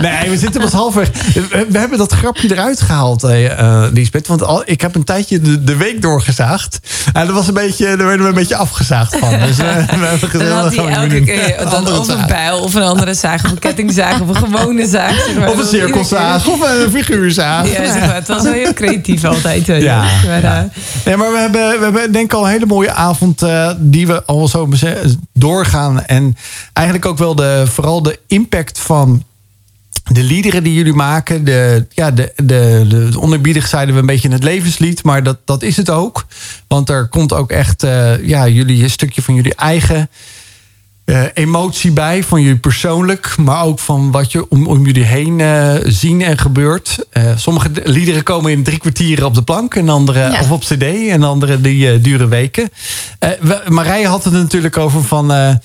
nee, we zitten pas halfweg. We, we hebben dat grapje eruit gehaald, eh, eh, Liesbeth. Want al, ik heb een tijdje de, de week doorgezaagd. En dat was een beetje, daar werden we een beetje afgezaagd van. Dus eh, we hebben gezegd, Dan had hij we elke keer dan of een bijl of een andere zaag of een kettingzaag of een gewone zaag. Zeg maar. Of een cirkelzaag of een figuurzaag. Ja, zeg maar, het was wel heel creatief altijd. je. Ja, Maar, Nee, maar we hebben, we hebben denk ik al een hele mooie avond die we al zo doorgaan. En eigenlijk ook wel de, vooral de impact van de liederen die jullie maken. De, ja, de, de, de onderbiedig zeiden we een beetje het levenslied. Maar dat, dat is het ook. Want er komt ook echt eh, ja, jullie, een stukje van jullie eigen eh, emotie bij. Van jullie persoonlijk. Maar ook van wat je om, om jullie heen eh, zien en gebeurt. Sommige liederen komen in drie kwartieren op de plank. En andere Ja. of op cd. En andere die duren weken. We- Marije had het natuurlijk over van...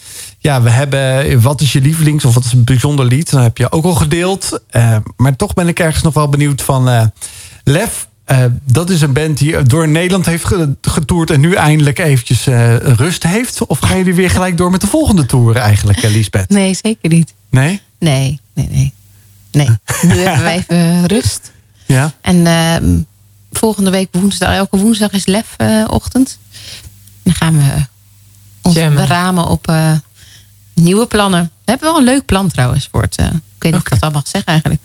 ja, we hebben wat is je lievelings of wat is een bijzonder lied? Dat heb je ook al gedeeld. Eh, maar toch ben ik ergens nog wel benieuwd van eh, Lef. eh, dat is een band die door Nederland heeft ge- getoerd en nu eindelijk eventjes eh, rust heeft. Of gaan jullie weer gelijk door met de volgende tour eigenlijk, Lisbeth? Nee, zeker niet. Nee? Nee, nee, nee. Nee, nu hebben we even rust. Ja? En ehm, volgende week woensdag, elke woensdag is lef-ochtend. dan gaan we ons Jammen. beramen op eh, nieuwe plannen. We hebben wel een leuk plan trouwens voor het. eh, ik weet niet of ik dat al mag zeggen eigenlijk.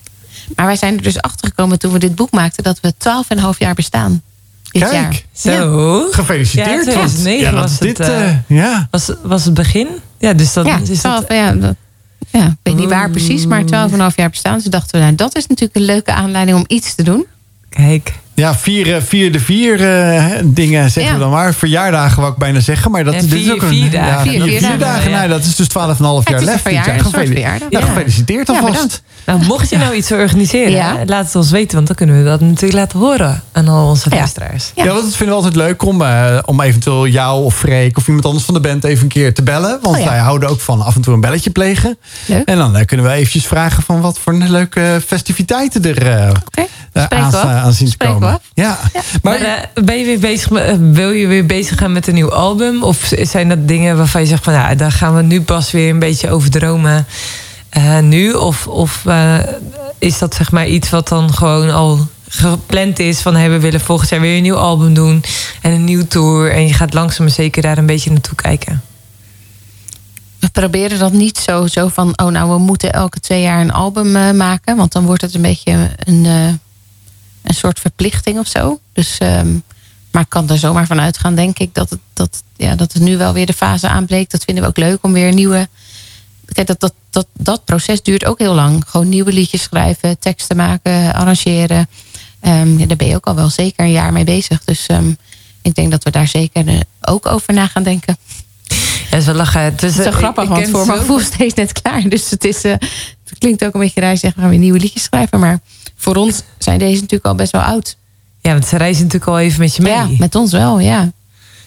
Maar wij zijn er dus achter gekomen toen we dit boek maakten dat we 12,5 jaar bestaan. Dit Kijk. jaar. Zo. Gefeliciteerd. Ja, 2009 want- ja, was dit, het, eh, eh, ja. Was, was het begin? Ja, dus dat Ja, is 12, het, ja, dat- ja, ik weet niet waar precies, maar 12,5 jaar bestaan. Dus dachten we, nou, dat is natuurlijk een leuke aanleiding om iets te doen. Kijk. Ja, vier, eh, vier de vier eh, dingen zeggen Ja. we dan maar. Verjaardagen wou ik bijna zeggen. Maar dat En dit vier- is ook een, vier dagen. Ja, Vier- vier, vier dagen. dagen, ja. Nou, dat is dus 12,5 het jaar is een lef. verjaardag. Nou, Ja. gefeliciteerd Ja, alvast. Nou, mocht je nou iets organiseren, Ja. laat het ons weten. Want dan kunnen we dat natuurlijk laten horen aan al onze Ja. luisteraars. Ja, want dat vinden we altijd leuk om, eh, om eventueel jou of Freek of iemand anders van de band even een keer te bellen. Want Oh ja. wij houden ook van af en toe een belletje plegen. Leuk. En dan eh, kunnen we eventjes vragen van wat voor leuke festiviteiten er eh, eh, aan, aan zien te komen. Ja. Maar, Maar, eh, ben je weer bezig met, eh, wil je weer bezig gaan met een nieuw album? Of zijn dat dingen waarvan je zegt van ja, daar gaan we nu pas weer een beetje over dromen eh, nu? Of, of eh, is dat zeg maar iets wat dan gewoon al gepland is van hey, we willen volgend jaar weer een nieuw album doen en een nieuw tour en je gaat langzaam maar zeker daar een beetje naartoe kijken? We proberen dat niet zo, zo van, oh nou, we moeten elke twee jaar een album maken. Want dan wordt het een beetje een, eh, een soort verplichting of zo. Dus, ehm, maar ik kan er zomaar van uitgaan, denk ik, dat het, dat, ja, dat het nu wel weer de fase aanbreekt. Dat vinden we ook leuk om weer nieuwe. Kijk, dat, dat, dat, dat proces duurt ook heel lang. Gewoon nieuwe liedjes schrijven, teksten maken, arrangeren. Ehm, ja, daar ben je ook al wel zeker een jaar mee bezig. Dus ehm, ik denk dat we daar zeker eh, ook over na gaan denken. Ja, wel lachen. Het is, Het is zo eh, grappig, ik want voor mijn gevoel steeds net klaar. Dus het, is, eh, het klinkt ook een beetje raar zeggen, we gaan weer nieuwe liedjes schrijven. Maar voor ons zijn deze natuurlijk al best wel oud. Ja, want ze reizen natuurlijk al even met je mee. Ja, met ons wel, ja.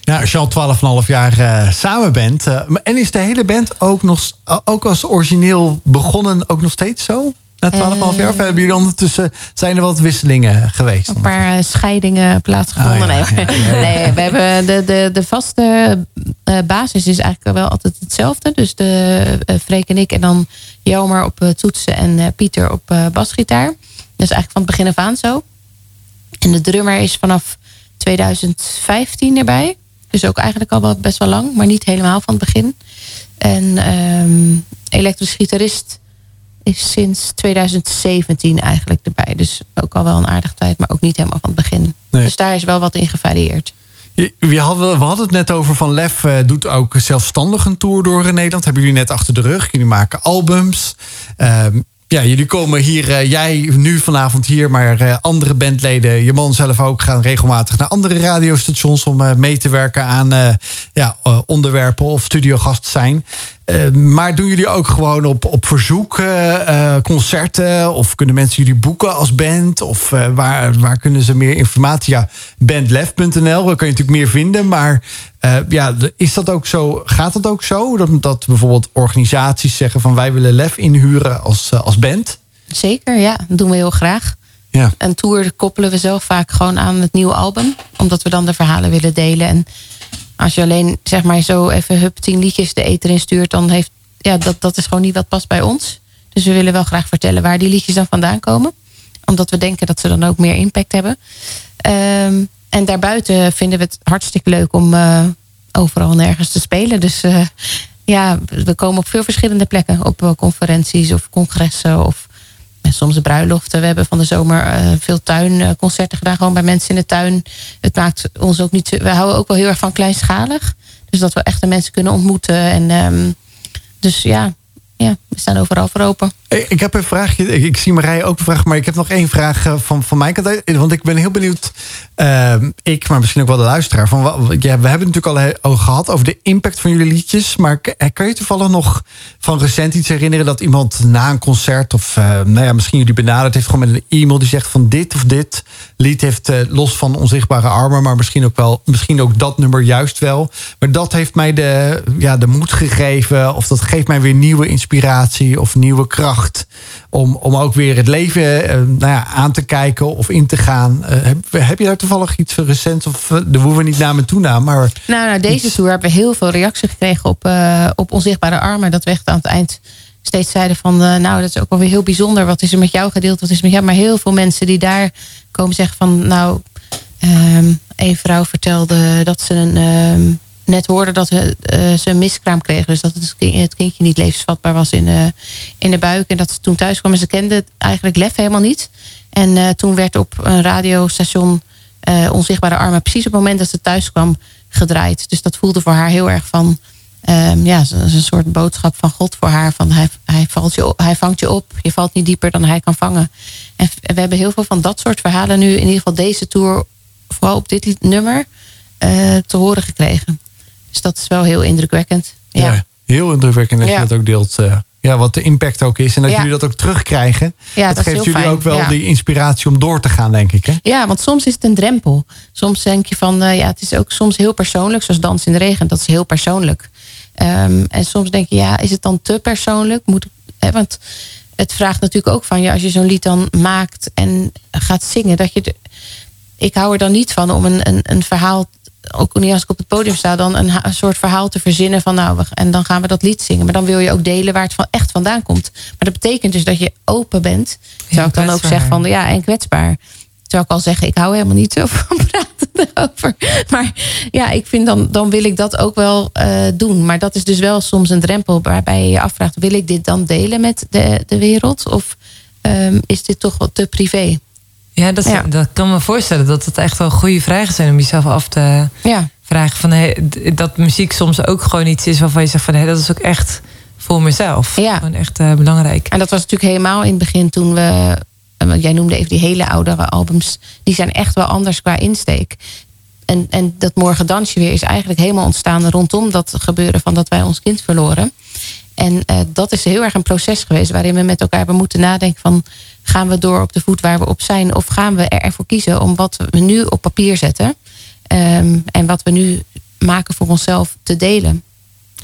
ja, als je al 12,5 jaar eh, samen bent. eh, en is de hele band ook, nog, s- ook als origineel begonnen ook nog steeds zo? Na 12,5 jaar? Of hebben jullie ondertussen zijn er wat wisselingen geweest? Een paar eh, scheidingen plaatsgevonden. Oh, ja. nee, nee, we hebben de, de, de vaste eh, basis is eigenlijk wel altijd hetzelfde. Dus de eh, Freek en ik en dan Jelmer op eh, toetsen en eh, Pieter op eh, basgitaar. Dat is eigenlijk van het begin af aan zo. En de drummer is vanaf 2015 erbij. Dus ook eigenlijk al wel best wel lang, maar niet helemaal van het begin. En ehm elektrisch gitarist is sinds 2017 eigenlijk erbij. Dus ook al wel een aardige tijd, maar ook niet helemaal van het begin. Nee. Dus daar is wel wat in gevarieerd. Je- We hadden, we hadden het net over van Lef eh, doet ook zelfstandig een tour door in Nederland. Hebben jullie net achter de rug. Jullie maken albums. Ehm, ja, jullie komen hier, eh, jij nu vanavond hier, maar eh, andere bandleden, je man zelf ook, gaan regelmatig naar andere radiostations om eh, mee te werken aan ja, onderwerpen of studiogast zijn. Eh, maar doen jullie ook gewoon op, op verzoek eh, eh, concerten? Of kunnen mensen jullie boeken als band? Of waar, waar kunnen ze meer informatie? Ja, bandlef.nl, daar kan je natuurlijk meer vinden. Maar ja, is dat ook zo? Gaat dat ook zo? Dat, dat bijvoorbeeld organisaties zeggen van wij willen Lef inhuren als, als band? Zeker, ja. Dat doen we heel graag. Ja. Een tour koppelen we zelf vaak gewoon aan het nieuwe album. Omdat we dan de verhalen willen delen. En als je alleen zeg maar zo even hup tien liedjes de eter in stuurt... dan heeft ja, dat, dat is gewoon niet wat past bij ons. Dus we willen wel graag vertellen waar die liedjes dan vandaan komen. Omdat we denken dat ze dan ook meer impact hebben. Ehm, en daarbuiten vinden we het hartstikke leuk om eh, overal en nergens te spelen. Dus eh, ja, we komen op veel verschillende plekken. Op eh, conferenties of congressen of ja, soms bruiloften. We hebben van de zomer eh, veel tuinconcerten gedaan. Gewoon bij mensen in de tuin. Het maakt ons ook niet... We houden ook wel heel erg van kleinschalig. Dus dat we echt de mensen kunnen ontmoeten. En ehm, dus ja, ja, we staan overal voor open. Ik ik heb een vraagje. Ik, zie Marije ook vraag, maar ik heb nog één vraag eh, van, van mijn kant. Want ik ben heel benieuwd, eh, ik, maar misschien ook wel de luisteraar. Van, we hebben het natuurlijk al, al gehad over de impact van jullie liedjes. Maar eh, kan je toevallig nog van recent iets herinneren dat iemand na een concert of eh, nou ja, misschien jullie benaderd heeft gewoon met een e-mail die zegt van dit of dit lied heeft eh, los van onzichtbare armen, maar misschien ook wel, misschien ook dat nummer juist wel. Maar dat heeft mij de, ja, de moed gegeven of dat geeft mij weer nieuwe inspiratie of nieuwe kracht om, om ook weer het leven eh, nou ja, aan te kijken of in te gaan. Eh, heb, heb je daar toevallig iets recents of uh, de hoeven we niet namen toenaam, maar Nou, nou deze Iets- tour hebben we heel veel reactie gekregen op, eh, op onzichtbare armen. Dat we echt aan het eind steeds zeiden van... eh, nou, dat is ook wel weer heel bijzonder. Wat is er met jou gedeeld? Wat is er met jou? Maar heel veel mensen die daar komen zeggen van... nou, ehm een vrouw vertelde dat ze een, ehm, net hoorde dat ze, eh, ze een miskraam kreeg. Dus dat het, kind- het kindje niet levensvatbaar was in de, in de buik. En dat ze toen thuis kwam ze kende eigenlijk Lef helemaal niet. En eh, toen werd op een radiostation eh, Onzichtbare Armen... precies op het moment dat ze thuis kwam gedraaid. Dus dat voelde voor haar heel erg van... ehm, ja, een soort boodschap van God voor haar. Van hij, hij, valt je hij vangt je op. Je valt niet dieper dan hij kan vangen. En we hebben heel veel van dat soort verhalen nu, in ieder geval deze tour, vooral op dit nummer, te horen gekregen. Dus dat is wel heel indrukwekkend. Ja, ja heel indrukwekkend dat je dat ook deelt. Uh, ja, wat de impact ook is. En dat jullie dat ook terugkrijgen. Ja, dat, geeft jullie ook wel die inspiratie om door te gaan, denk ik. Hè? Ja, want soms is het een drempel. Soms denk je van, uh, ja, het is ook soms heel persoonlijk. Zoals Dans in de Regen, dat is heel persoonlijk. Um, en soms denk je, ja, is het dan te persoonlijk? Moet, hè, want het vraagt natuurlijk ook van je, als je zo'n lied dan maakt en gaat zingen, dat je. De, ik hou er dan niet van om een, een, een verhaal ook niet als ik op het podium sta, dan een, een, soort verhaal te verzinnen van nou, en dan gaan we dat lied zingen. Maar dan wil je ook delen waar het van echt vandaan komt. Maar dat betekent dus dat je open bent. Zou ik dan ook zeggen van ja, en kwetsbaar. Zou ik al zeggen, ik hou helemaal niet zo van praten erover. Maar ja, ik vind dan, dan wil ik dat ook wel uh, doen. Maar dat is dus wel soms een drempel waarbij je je afvraagt: wil ik dit dan delen met de, de wereld? Of um, is dit toch wat te privé? Ja dat, dat kan me voorstellen dat het echt wel goede vragen zijn om jezelf af te ja. vragen. Van, hey, dat muziek soms ook gewoon iets is waarvan je zegt van hey, dat is ook echt voor mezelf. Ja. Gewoon echt uh, belangrijk. En dat was natuurlijk helemaal in het begin toen we. Eh, jij noemde even die hele oudere albums. Die zijn echt wel anders qua insteek. En, en dat Morgen Dansje weer is eigenlijk helemaal ontstaan rondom dat gebeuren van dat wij ons kind verloren. En uh, dat is heel erg een proces geweest waarin we met elkaar hebben moeten nadenken van gaan we door op de voet waar we op zijn of gaan we ervoor kiezen om wat we nu op papier zetten um, en wat we nu maken voor onszelf te delen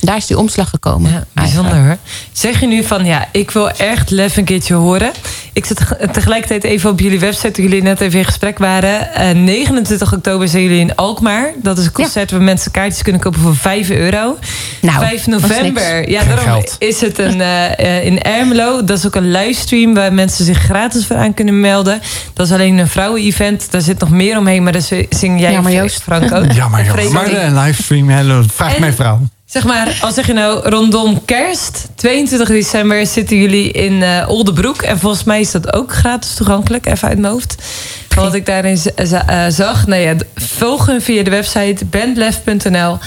daar is die omslag gekomen. Ja, bijzonder hoor. Zeg je nu van ja, ik wil echt Lef een keertje horen. Ik zit tegelijkertijd even op jullie website, toen jullie net even in gesprek waren. Uh, eh, 29 oktober zijn jullie in Alkmaar. Dat is een concert waar mensen kaartjes kunnen kopen voor 5 euro. Nou, 5 november. Ja, daarom is het een, uh, in Ermelo. Dat is ook een livestream waar mensen zich gratis voor aan kunnen melden. Dat is alleen een vrouwen-event. Daar zit nog meer omheen, maar daar zing jij Jammer, Joost. Frank ook. Jammer, Joost. Maar de livestream, hello, vraag mijn vrouw. Zeg maar, als zeg je nou rondom kerst, 22 december, zitten jullie in uh, Oldebroek. En volgens mij is dat ook gratis toegankelijk, even uit mijn hoofd. Van wat ik daarin uh, zag. Nou ja, volg via de website bandlef.nl.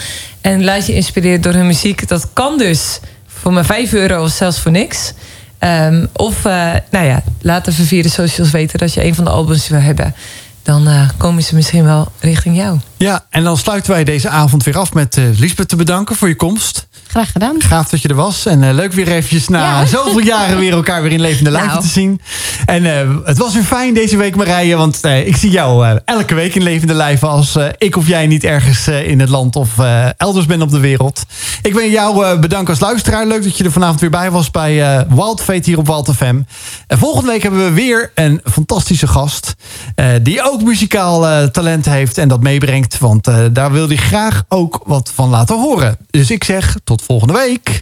En laat je inspireren door hun muziek. Dat kan dus voor maar 5 euro of zelfs voor niks. Um, of, uh, nou ja, laat even via de socials weten dat je een van de albums wil hebben dan uh, komen ze misschien wel richting jou. Ja, en dan sluiten wij deze avond weer af met uh, Lisbeth te bedanken voor je komst. Graag gedaan. Gaaf dat je er was. En uh, leuk weer eventjes na zoveel jaren weer elkaar weer in levende lijven nou. te zien. En uh, het was weer fijn deze week Marije. Want uh, ik zie jou elke week in levende lijven. Als ik of jij niet ergens in het land of elders bent op de wereld. Ik wil jou bedanken als luisteraar. Leuk dat je er vanavond weer bij was bij Wild Fate hier op Wild FM. En volgende week hebben we weer een fantastische gast. die ook muzikaal talent heeft en dat meebrengt. Want daar wil hij graag ook wat van laten horen. Dus ik zeg volgende week.